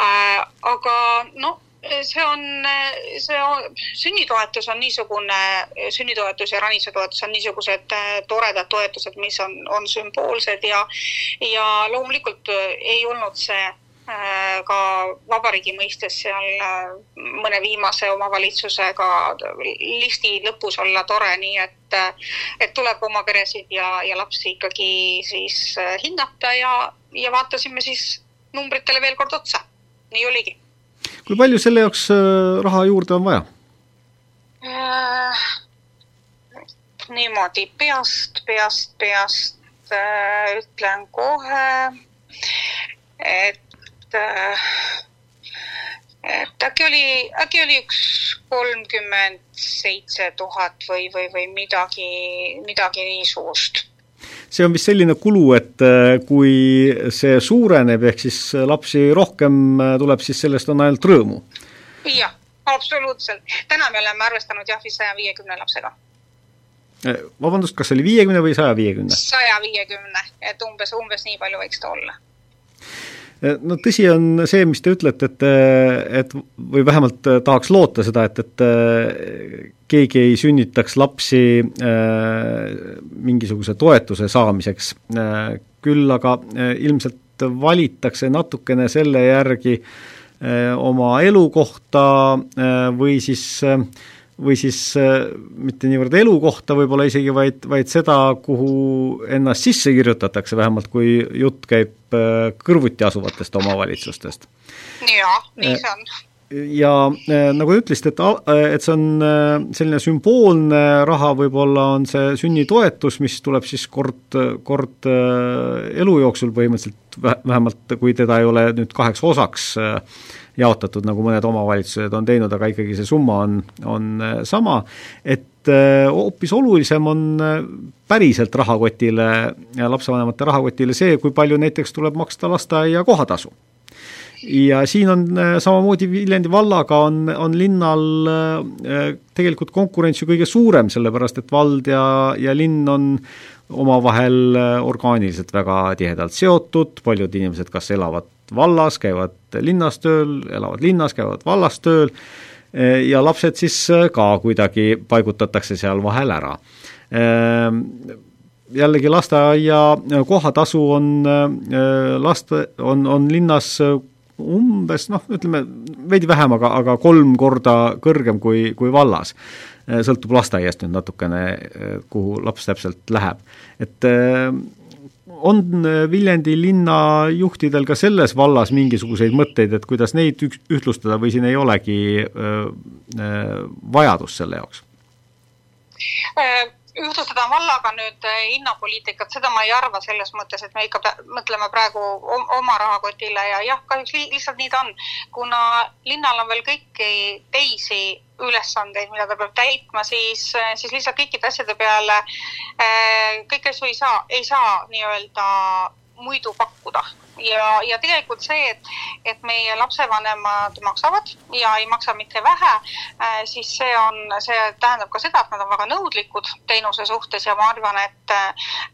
äh, aga noh, see on, see on, sünnitoetus on niisugune, sünnitoetus ja ranitsatoetus on niisugused toredad toetused, mis on, on sümboolsed ja, ja loomulikult ei olnud see ka vabariigi mõistes seal mõne viimase omavalitsusega listi lõpus olla tore, nii et, et tuleb oma peresid ja, ja lapsi ikkagi siis hinnata ja, ja vaatasime siis numbritele veel kord otsa. nii oligi kui palju selle jaoks äh, raha juurde on vaja äh,? niimoodi peast, peast, peast äh, ütlen kohe, et äh, et äkki oli, äkki oli üks kolmkümmend seitse tuhat või, või, või midagi, midagi niisugust see on vist selline kulu, et äh, kui see suureneb, ehk siis lapsi rohkem äh, tuleb, siis sellest on ainult rõõmu. jah, absoluutselt. täna me oleme arvestanud jah, vist saja viiekümne lapsega. Äh, vabandust, kas see oli viiekümne või saja viiekümne? saja viiekümne, et umbes, umbes nii palju võiks ta olla no tõsi on see, mis te ütlete, et, et või vähemalt tahaks loota seda, et, et keegi ei sünnitaks lapsi äh, mingisuguse toetuse saamiseks äh,, küll aga äh, ilmselt valitakse natukene selle järgi oma elukohta või siis või siis mitte niivõrd elukohta võib-olla isegi, vaid, vaid seda, kuhu ennast sisse kirjutatakse, vähemalt kui jutt käib kõrvuti asuvatest omavalitsustest. jaa, nii see on ja äh, nagu te ütlesite, et, et see on selline sümboolne raha, võib-olla on see sünnitoetus, mis tuleb siis kord, kord elu jooksul põhimõtteliselt, vähemalt kui teda ei ole nüüd kaheks osaks äh, jaotatud, nagu mõned omavalitsused on teinud, aga ikkagi see summa on, on äh, sama, et äh, hoopis olulisem on äh, päriselt rahakotile, lapsevanemate rahakotile see, kui palju näiteks tuleb maksta lasteaia kohatasu ja siin on samamoodi Viljandi vallaga on, on linnal tegelikult konkurents ju kõige suurem, sellepärast et vald ja, ja linn on omavahel orgaaniliselt väga tihedalt seotud, paljud inimesed kas elavad vallas, käivad linnas tööl, elavad linnas, käivad vallas tööl ja lapsed siis ka kuidagi paigutatakse seal vahel ära. Jällegi lasteaia kohatasu on laste, on, on linnas umbes noh, ütleme veidi vähem, aga, aga kolm korda kõrgem kui, kui vallas. sõltub lasteaiast nüüd natukene, kuhu laps täpselt läheb. et on äh, Viljandi linna juhtidel ka selles vallas mingisuguseid mõtteid, et kuidas neid üks, ühtlustada või siin ei olegi öö, äh, öö, äh, vajadust selle jaoks? Ühtlustada vallaga nüüd eh, hinnapoliitikat, seda ma ei arva selles mõttes, et me ikka mõtleme praegu oma rahakotile ja jah, kahjuks lihtsalt nii ta on. kuna linnal on veel kõiki teisi ülesandeid, mida ta peab täitma, siis, eh, siis lihtsalt kõikide asjade peale eh, kõiki asju ei saa, ei saa nii-öelda muidu pakkuda ja, ja tegelikult see, et, et meie lapsevanemad maksavad ja ei maksa mitte vähe, äh, siis see on, see tähendab ka seda, et nad on väga nõudlikud teenuse suhtes ja ma arvan, et,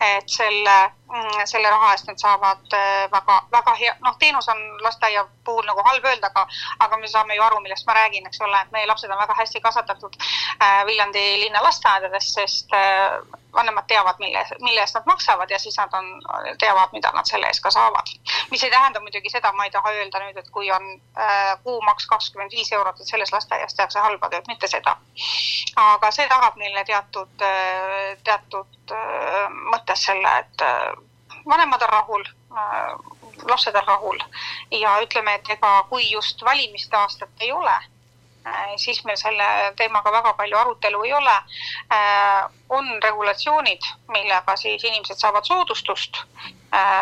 et selle, mm, selle raha eest nad saavad äh, väga, väga hea, noh, teenus on lasteaia puhul nagu halb öelda, aga, aga me saame ju aru, millest ma räägin, eks ole, et meie lapsed on väga hästi kasvatatud äh, Viljandi linna lasteaedades, sest vanemad teavad, mille, mille eest nad maksavad ja siis nad on, teavad, mida nad selle eest ka saavad mis ei tähenda muidugi seda, ma ei taha öelda nüüd, et kui on äh, kuumaks kakskümmend viis eurot, et selles lasteaias tehakse halba tööd, mitte seda. aga see tagab neile teatud äh,, teatud äh, mõttes selle, et äh, vanemad on rahul äh,, lapsed on rahul ja ütleme, et ega kui just valimiste aastat ei ole Äh, siis meil selle teemaga väga palju arutelu ei ole. Äh, on regulatsioonid, millega siis inimesed saavad soodustust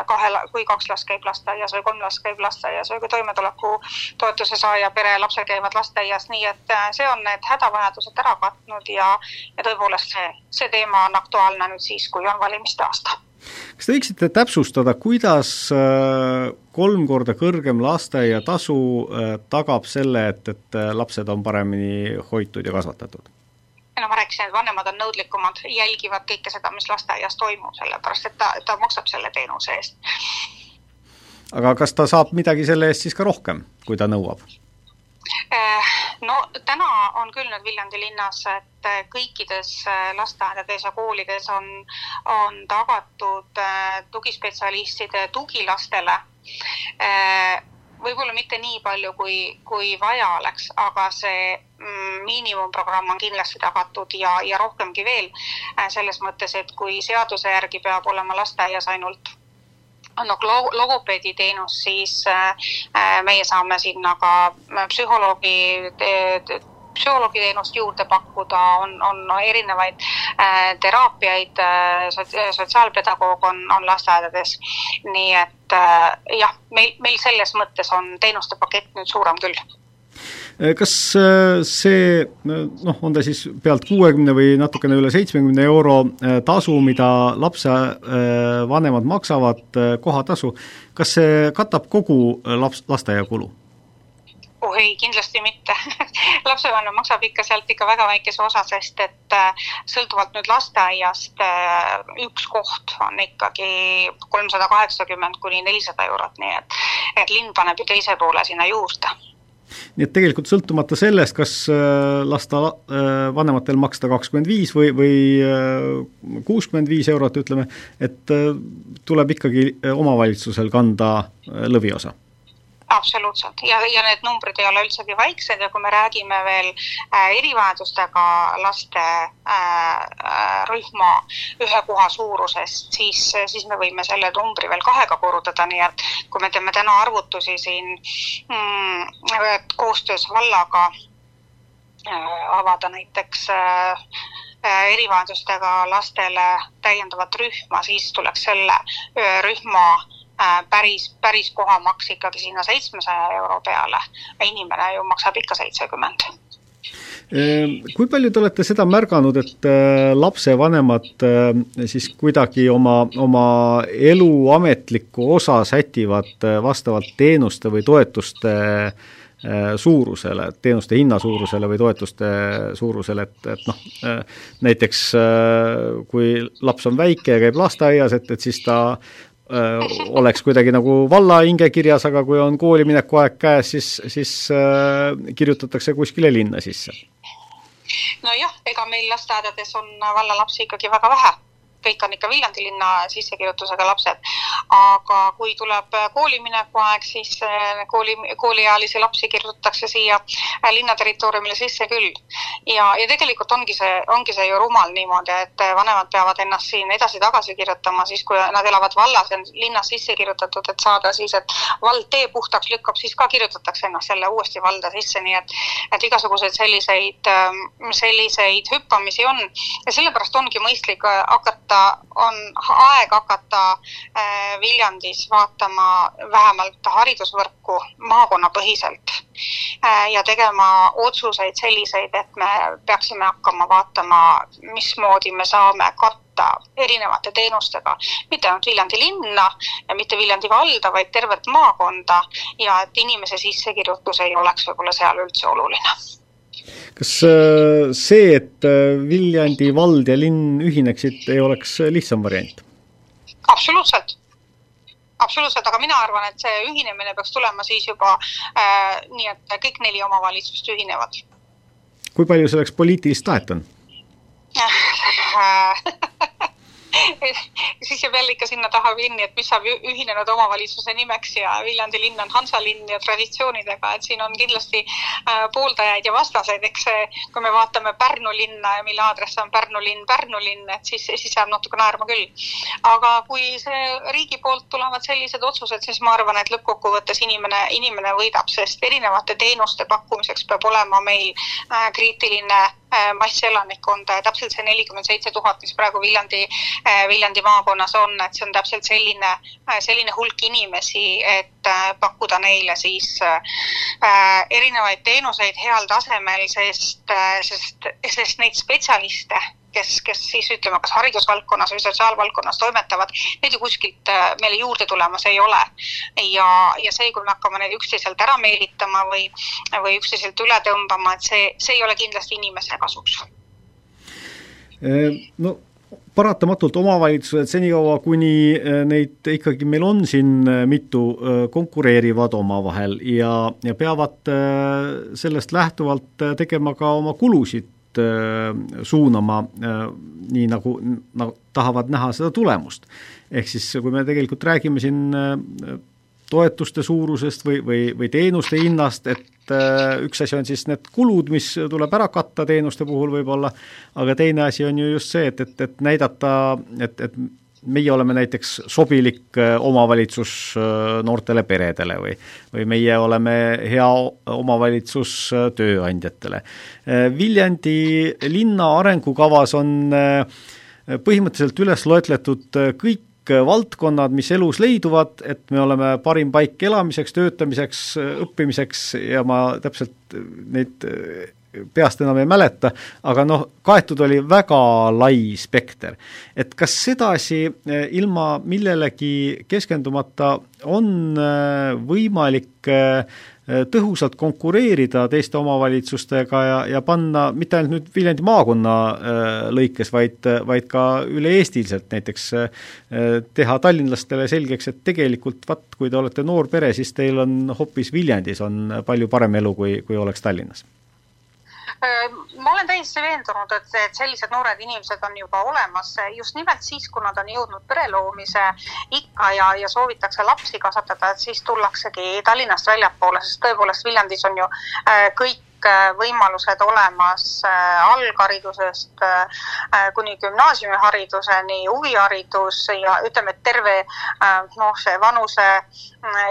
kahe, kui kaks last käib lasteaias või kolm last käib lasteaias või kui toimetulekutoetuse saaja pere lapsed käivad lasteaias, nii et see on need hädavajadused ära katnud ja, ja tõepoolest see, see teema on aktuaalne nüüd siis, kui on valimiste aasta kas te võiksite täpsustada, kuidas äh, kolm korda kõrgem lasteaiatasu äh, tagab selle, et, et äh, lapsed on paremini hoitud ja kasvatatud? No ma rääkisin, et vanemad on nõudlikumad, jälgivad kõike seda, mis lasteaias toimub, sellepärast et ta, ta maksab selle teenuse eest. aga kas ta saab midagi selle eest siis ka rohkem, kui ta nõuab? Eh, no täna on küll nüüd Viljandi linnas, et eh, kõikides eh, lasteaedades ja koolides on, on tagatud tugispetsialistide tugi lastele võib-olla mitte nii palju, kui, kui vaja oleks, aga see mm, miinimumprogramm on kindlasti tagatud ja, ja rohkemgi veel selles mõttes, et kui seaduse järgi peab olema lasteaias ainult annab logopeedi teenust, siis äh, äh, meie saame sinna ka äh, psühholoogi psühholoogiteenust juurde pakkuda, on, on erinevaid äh, teraapiaid äh,, sotsiaalpedagoog on, on lasteaedades. nii et äh, jah, meil, meil selles mõttes on teenuste pakett nüüd suurem küll Äh, kas äh, see noh, on ta siis pealt kuuekümne või natukene üle seitsmekümne euro äh, tasu, mida lapsevanemad maksavad, kohatasu, kas see katab kogu laps, lasteaiakulu? Oh ei, kindlasti mitte. Lapsevanem maksab ikka sealt ikka väga väikese osa, sest et sõltuvalt nüüd lasteaiast üks koht on ikkagi kolmsada kaheksakümmend kuni nelisada eurot, nii et, et linn paneb ju teise poole sinna juurde. Nii et tegelikult sõltumata sellest, kas äh, lasta äh, vanematel maksta kakskümmend viis või, või äh, kuuskümmend viis eurot, ütleme, et tuleb ikkagi omavalitsusel kanda lõviosa absoluutselt. Ja, ja need numbrid ei ole üldsegi väiksed ja kui me räägime veel äh, erivajadustega laste äh, äh, rühma ühe koha suurusest, siis, siis me võime selle numbri veel kahega korrutada, nii et kui me teeme täna arvutusi siin mm, koostöös vallaga äh, avada näiteks äh, erivajadustega lastele täiendavat rühma, siis tuleks selle rühma Äh, päris, päris kohamaks ikkagi sinna seitsmesaja euro peale. inimene ju maksab ikka seitsekümmend ehm, kui palju te olete seda märganud, et äh, lapsevanemad äh, siis kuidagi oma, oma elu ametlikku osa sätivad vastavalt teenuste või toetuste suurusele, teenuste hinna suurusele või toetuste suurusele, et, et noh, näiteks kui laps on väike ja käib lasteaias, et, et siis ta äh, oleks kuidagi nagu valla hinge kirjas, aga kui on koolimineku aeg käes, siis, siis äh, kirjutatakse kuskile linna sisse. nojah, ega meil lasteaedades on vallalapsi ikkagi väga vähe kõik on ikka Viljandi linna sissekirjutusega lapsed. aga kui tuleb koolimineku aeg, siis kooli, kooliealisi lapsi kirjutatakse siia linna territooriumile sisse küll. ja, ja tegelikult ongi see, ongi see ju rumal niimoodi, et vanemad peavad ennast siin edasi-tagasi kirjutama, siis kui nad elavad vallas on linnas sisse kirjutatud, et saada siis, et vald tee puhtaks lükkab, siis ka kirjutatakse ennast jälle uuesti valda sisse, nii et et igasuguseid selliseid, selliseid hüppamisi on ja sellepärast ongi mõistlik hakata, on aeg hakata äh, Viljandis vaatama vähemalt haridusvõrku maakonnapõhiselt äh, ja tegema otsuseid selliseid, et me peaksime hakkama vaatama, mismoodi me saame katta erinevate teenustega, mitte ainult Viljandi linna ja mitte Viljandi valda, vaid tervet maakonda ja et inimese sissekirjutus ei oleks võib-olla seal üldse oluline kas äh, see, et äh, Viljandi vald ja linn ühineksid, ei oleks lihtsam variant? absoluutselt, absoluutselt, aga mina arvan, et see ühinemine peaks tulema siis juba äh, nii, et kõik neli omavalitsust ühinevad. kui palju selleks poliitilist tahet on siis jääb jälle ikka sinna taha kinni, et mis saab ühinenud omavalitsuse nimeks ja Viljandi linn on hansalinn ja traditsioonidega, et siin on kindlasti äh, pooldajaid ja vastaseid, eks see, kui me vaatame Pärnu linna ja mille aadress on Pärnu linn, Pärnu linn, et siis, siis jääb natuke naerma küll. aga kui see riigi poolt tulevad sellised otsused, siis ma arvan, et lõppkokkuvõttes inimene, inimene võidab, sest erinevate teenuste pakkumiseks peab olema meil äh, kriitiline äh, masselanikkonda ja täpselt see nelikümmend seitse tuhat, mis praegu Viljandi Äh, Viljandi maakonnas on, et see on täpselt selline, äh, selline hulk inimesi, et äh, pakkuda neile siis erinevaid teenuseid heal tasemel, sest, sest, sest neid spetsialiste kes, kes siis ütleme, kas haridusvaldkonnas või sotsiaalvaldkonnas toimetavad, neid ju kuskilt meile juurde tulemas ei ole. ja, ja see, kui me hakkame neid üksteiselt ära meelitama või, või üksteiselt üle tõmbama, et see, see ei ole kindlasti inimese kasuks. no paratamatult omavalitsused senikaua, kuni äh, neid ikkagi meil on siin äh, mitu, äh, konkureerivad omavahel ja, ja peavad sellest lähtuvalt tegema ka oma kulusid suunama nii, nagu, nagu tahavad näha seda tulemust. ehk siis, kui me tegelikult räägime siin toetuste suurusest või, või, või teenuste hinnast, et äh, üks asi on siis need kulud, mis tuleb ära katta teenuste puhul võib-olla, aga teine asi on ju just see, et, et, et näidata, et, et meie oleme näiteks sobilik äh, omavalitsus äh, noortele peredele või, või meie oleme hea omavalitsus tööandjatele. Viljandi linna arengukavas on põhimõtteliselt üles loetletud kõik valdkonnad, mis elus leiduvad, et me oleme parim paik elamiseks, töötamiseks, õppimiseks ja ma täpselt neid peast enam ei mäleta, aga noh, kaetud oli väga lai spekter. et kas sedasi ilma millelegi keskendumata on võimalik Äh, tõhusalt konkureerida teiste omavalitsustega ja, ja panna mitte ainult nüüd Viljandi maakonna lõikes, vaid, vaid ka üle-eestiliselt näiteks teha tallinlastele selgeks, et tegelikult vaat, kui te olete noor pere, siis teil on hoopis Viljandis on palju parem elu, kui, kui oleks Tallinnas ma olen täiesti veendunud, et, et sellised noored inimesed on juba olemas just nimelt siis, kui nad on jõudnud pere loomise ikka ja, ja soovitakse lapsi kasvatada, et siis tullaksegi Tallinnast väljapoole, sest tõepoolest Viljandis on ju kõik kõik äh, võimalused olemas äh, algharidusest äh, kuni gümnaasiumihariduseni, huviharidus ja ütleme, et terve noh, see vanuse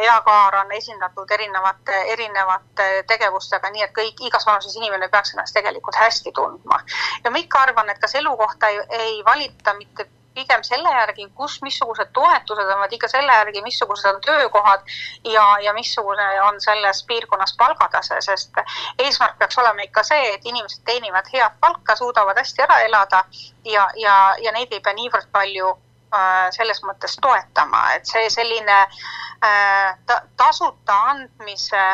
eakaar on esindatud erinevate, erinevate tegevustega, nii et kõik, igas vanuses inimene peaks ennast tegelikult hästi tundma. ja ma ikka arvan, et kas elukohta ei, ei valita mitte pigem selle järgi, kus, missugused toetused on, vaid ikka selle järgi, missugused on töökohad ja, ja missugune on selles piirkonnas palgatase, sest eesmärk peaks olema ikka see, et inimesed teenivad head palka, suudavad hästi ära elada ja, ja, ja neid ei pea niivõrd palju äh, selles mõttes toetama, et see selline äh, ta, tasuta andmise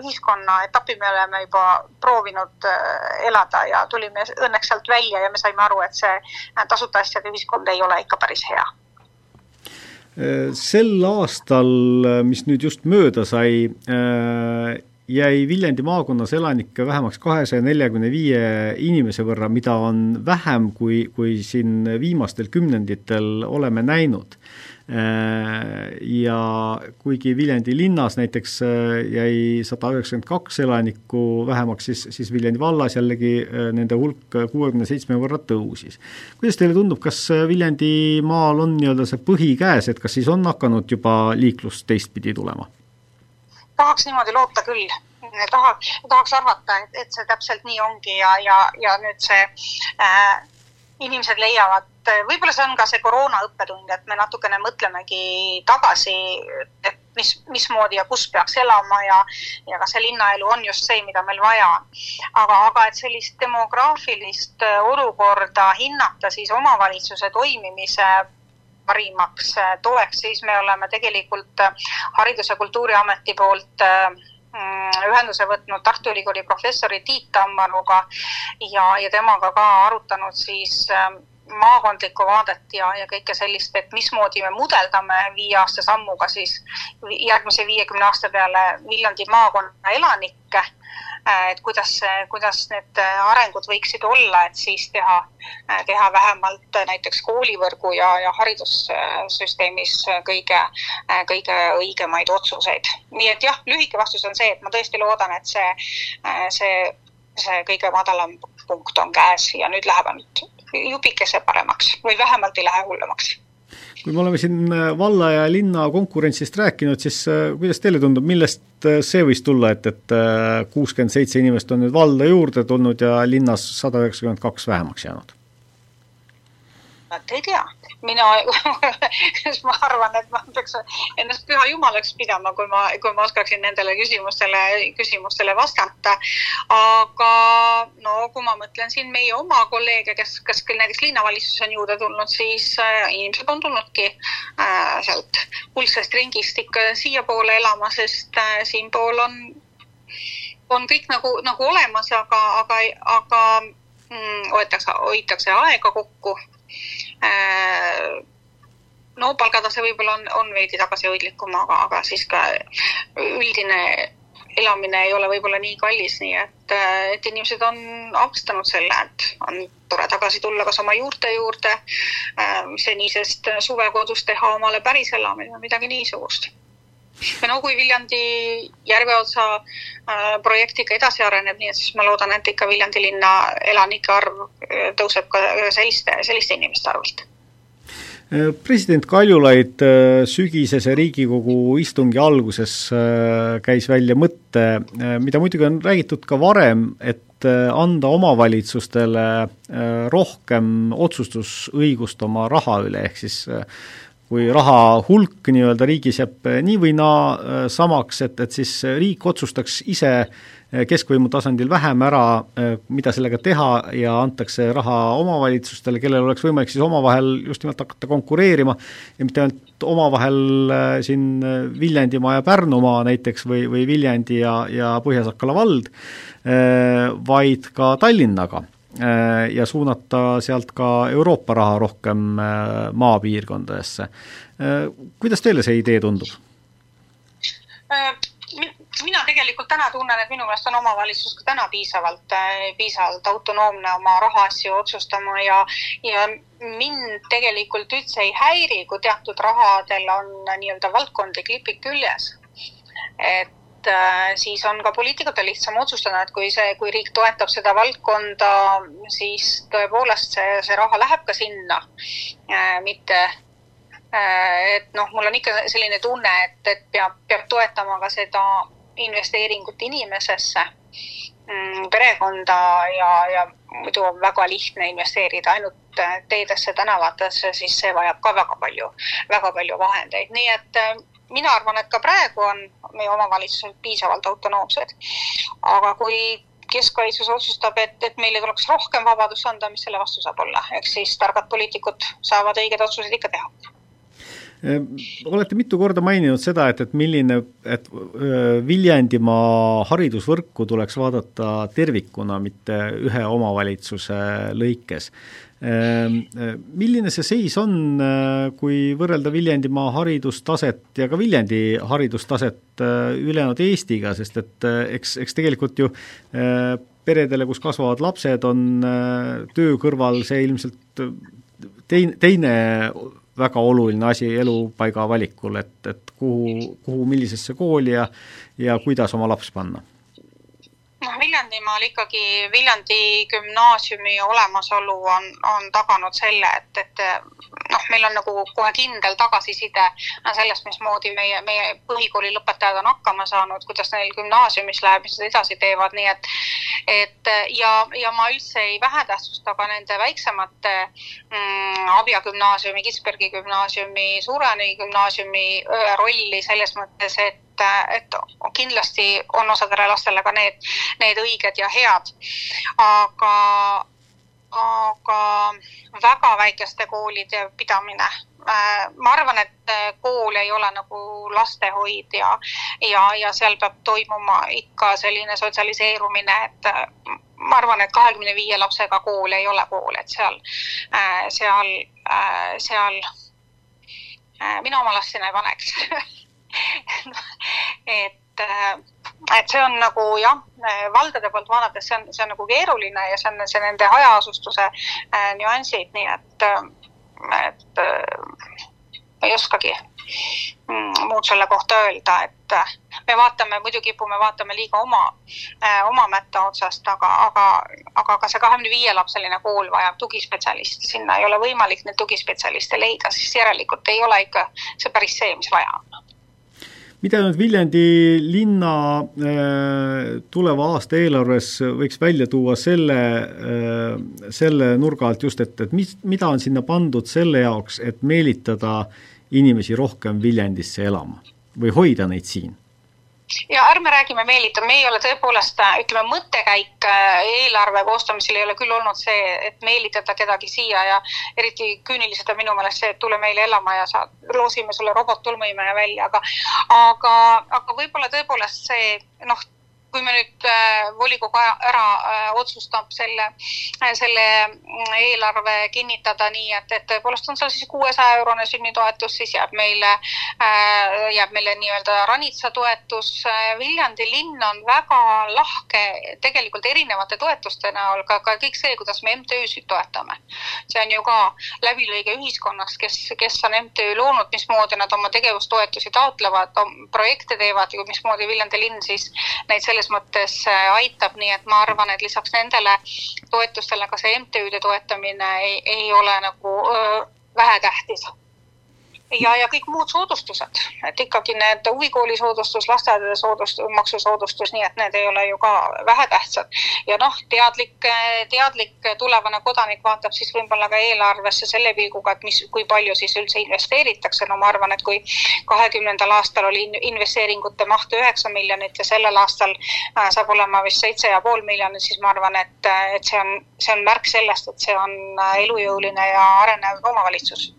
ühiskonna etapi me oleme juba proovinud äh, elada ja tulime õnneks sealt välja ja me saime aru, et see äh, tasuta asjade ühiskond ei ole ikka päris hea. Sel aastal, mis nüüd just mööda sai, jäi Viljandi maakonnas elanikke vähemaks kahesaja neljakümne viie inimese võrra, mida on vähem, kui, kui siin viimastel kümnenditel oleme näinud ja kuigi Viljandi linnas näiteks jäi sada üheksakümmend kaks elanikku vähemaks, siis, siis Viljandi vallas jällegi nende hulk kuuekümne seitsme võrra tõusis. kuidas teile tundub, kas Viljandimaal on nii-öelda see põhi käes, et kas siis on hakanud juba liiklus teistpidi tulema? tahaks niimoodi loota küll. taha, tahaks arvata, et, et see täpselt nii ongi ja, ja, ja nüüd see äh, inimesed leiavad, võib-olla see on ka see koroona õppetund, et me natukene mõtlemegi tagasi, et mis, mismoodi ja kus peaks elama ja, ja kas see linnaelu on just see, mida meil vaja on. aga, aga et sellist demograafilist olukorda hinnata siis omavalitsuse toimimise parimaks äh, toeks, siis me oleme tegelikult Haridus- ja Kultuuriameti poolt mm, ühenduse võtnud Tartu Ülikooli professori Tiit Tammaruga ja, ja temaga ka arutanud siis maakondlikku vaadet ja, ja kõike sellist, et mismoodi me mudeldame viie aasta sammuga siis järgmise viiekümne aasta peale Viljandi maakonna elanikke Äh, et kuidas, kuidas need arengud võiksid olla, et siis teha, äh, teha vähemalt näiteks koolivõrgu ja, ja haridussüsteemis kõige, äh, kõige õigemaid otsuseid. nii et jah, lühike vastus on see, et ma tõesti loodan, et see, see, see kõige madalam punkt on käes ja nüüd läheb ainult jupikese paremaks või vähemalt ei lähe hullemaks kui me oleme siin äh, valla ja linna konkurentsist rääkinud, siis äh, kuidas teile tundub, millest äh, see võis tulla, et, et kuuskümmend seitse inimest on nüüd valda juurde tulnud ja linnas sada üheksakümmend kaks vähemaks jäänud? vot ei tea, mina ma arvan, et ma peaks ennast püha jumalaks pidama, kui ma, kui ma oskaksin nendele küsimustele, küsimustele vastata. aga no kui ma mõtlen siin meie oma kolleege, kes, kes küll näiteks linnavalitsusse on juurde tulnud, siis äh, inimesed on tulnudki äh, sealt kuldsest ringist ikka siiapoole elama, sest äh, siinpool on, on kõik nagu, nagu olemas, aga, aga, aga mm, hoitakse, hoitakse aega kokku no palgatase võib-olla on, on veidi tagasihoidlikum, aga, aga siis ka üldine elamine ei ole võib-olla nii kallis, nii et, äh, et inimesed on avastanud selle, et on tore tagasi tulla kas oma juurte juurde, äh, senisest suvekodus teha omale päris elamine midagi niisugust. No kui Viljandi järveotsa projektiga edasi areneb, nii et siis ma loodan, et ikka Viljandi linna elanike arv tõuseb ka selliste, selliste inimeste arvelt president Kaljulaid äh, sügisese Riigikogu istungi alguses äh, käis välja mõtte, äh, mida muidugi on räägitud ka varem, et anda omavalitsustele rohkem otsustusõigust oma raha üle, ehk siis kui raha hulk nii-öelda riigis jääb nii või naa samaks, et, et siis riik otsustaks ise Eh, keskvõimu tasandil vähem ära, eh, mida sellega teha ja antakse raha omavalitsustele, kellel oleks võimalik siis omavahel just nimelt hakata konkureerima ja mitte ainult omavahel eh, siin Viljandimaa ja Pärnumaa näiteks või, või Viljandi ja, ja Põhja-Sakala vald, vaid ka Tallinnaga ja suunata sealt ka Euroopa raha rohkem maapiirkondadesse. Kuidas teile see idee tundub? mina tegelikult täna tunnen, et minu meelest on omavalitsus ka täna piisavalt, äh, piisavalt autonoomne oma rahaasju otsustama ja, ja mind tegelikult üldse ei häiri, kui teatud rahadel on nii-öelda valdkondlik lipik küljes. et äh, siis on ka poliitikutel lihtsam otsustada, et kui see, kui riik toetab seda valdkonda, siis tõepoolest see, see raha läheb ka sinna. Äh,, mitte äh, et noh, mul on ikka selline tunne, et, et peab, peab toetama ka seda investeeringut inimesesse, mm, perekonda ja, ja muidu on väga lihtne investeerida ainult teedesse, tänavatesse, siis see vajab ka väga palju, väga palju vahendeid, nii et mina arvan, et ka praegu on meie omavalitsused piisavalt autonoomsed. aga kui keskvalitsus otsustab, et, et meile tuleks rohkem vabadust anda, mis selle vastu saab olla, eks siis targad poliitikud saavad õigeid otsuseid ikka teha Ehm, olete mitu korda maininud seda, et, et milline, et Viljandimaa haridusvõrku tuleks vaadata tervikuna, mitte ühe omavalitsuse lõikes. Ehm, milline see seis on, kui võrrelda Viljandimaa haridustaset ja ka Viljandi haridustaset ülejäänud Eestiga, sest et eks, eks tegelikult ju peredele, kus kasvavad lapsed, on töö kõrval see ilmselt teine, teine väga oluline asi elupaiga valikul, et, et kuhu, kuhu, millisesse kooli ja ja kuidas oma laps panna Viljandimaal ikkagi Viljandi gümnaasiumi olemasolu on, on taganud selle, et, et noh, meil on nagu kohe kindel tagasiside sellest, mismoodi meie, meie põhikooli lõpetajad on hakkama saanud, kuidas neil gümnaasiumis läheb, mis nad edasi teevad, nii et et ja, ja ma üldse ei vähetähtsusta ka nende väiksemate mm, Abja gümnaasiumi, Kitzbergi gümnaasiumi, Suurani gümnaasiumi rolli selles mõttes, et et, et kindlasti on osadele lastele ka need, need õiged ja head. aga, aga väga väikeste koolide pidamine äh, ma arvan, et kool ei ole nagu lastehoid ja, ja, ja seal peab toimuma ikka selline sotsialiseerumine, et ma arvan, et kahekümne viie lapsega kool ei ole kool, et seal, äh, seal, äh, seal mina oma last sinna ei paneks et, äh, et see on nagu jah, valdade poolt vaadates see on, see on nagu keeruline ja see on see nende hajaasustuse äh, nüansid, nii et, äh, et äh, ei oskagi mm, muud selle kohta öelda, et äh, me vaatame, muidu kipume vaatama liiga oma äh,, oma mätta otsast, aga, aga, aga ka see kahekümne viie lapseline kool vajab tugispetsialisti, sinna ei ole võimalik neid tugispetsialiste leida, siis järelikult ei ole ikka see päris see, mis vaja on mida nüüd Viljandi linna äh, tuleva aasta eelarves võiks välja tuua selle, äh, selle nurga alt just, et, et mis, mida on sinna pandud selle jaoks, et meelitada inimesi rohkem Viljandisse elama või hoida neid siin? Ja ärme räägime meelita, me ei ole tõepoolest, ütleme, mõttekäik äh, eelarve koostamisel ei ole küll olnud see, et meelitada kedagi siia ja eriti küüniliselt on minu meelest see, et tule meile elama ja sa, loosime sulle robot-tolmuimeja välja, aga aga, aga võib-olla tõepoolest see noh, kui me nüüd äh, volikogu ära äh, otsustab selle, äh, selle mm, eelarve kinnitada nii, et, et tõepoolest on seal siis kuuesaja eurone sünnitoetus, siis jääb meile, jääb meile nii-öelda ranitsa toetus. Viljandi linn on väga lahke tegelikult erinevate toetuste näol, ka, ka kõik see, kuidas me MTÜ-sid toetame. see on ju ka läbilõige ühiskonnas, kes, kes on MTÜ loonud, mismoodi nad oma tegevustoetusi taotlevad, projekte teevad ja mismoodi Viljandi linn siis neid selles selles mõttes äh, aitab, nii et ma arvan, et lisaks nendele toetustele ka see MTÜ-de toetamine ei, ei ole nagu öö, vähetähtis ja, ja kõik muud soodustused, et ikkagi need huvikooli soodustus, lasteaedade soodustus, maksusoodustus, nii et need ei ole ju ka vähetähtsad. ja noh, teadlik, teadlik tulevane kodanik vaatab siis võib-olla ka eelarvesse selle pilguga, et mis, kui palju siis üldse investeeritakse, no ma arvan, et kui kahekümnendal aastal oli investeeringute maht üheksa miljonit ja sellel aastal äh, saab olema vist seitse ja pool miljonit, siis ma arvan, et, et see on, see on märk sellest, et see on äh, elujõuline ja arenev omavalitsus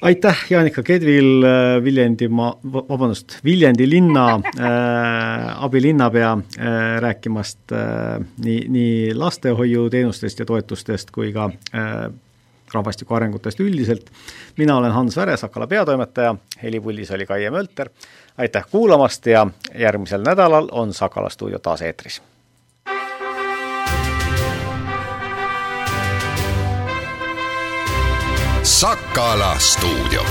aitäh, Jaanika Kedvil, äh, Viljandimaa, vabandust, Viljandi linna äh, abilinnapea äh, rääkimast äh, nii, nii lastehoiuteenustest ja toetustest kui ka äh, rahvastiku arengutest üldiselt. mina olen Hans Väre, Sakala peatoimetaja, helipuldis oli Kaie Mölter, aitäh kuulamast ja järgmisel nädalal on Sakala stuudio taas eetris Sakala stuudio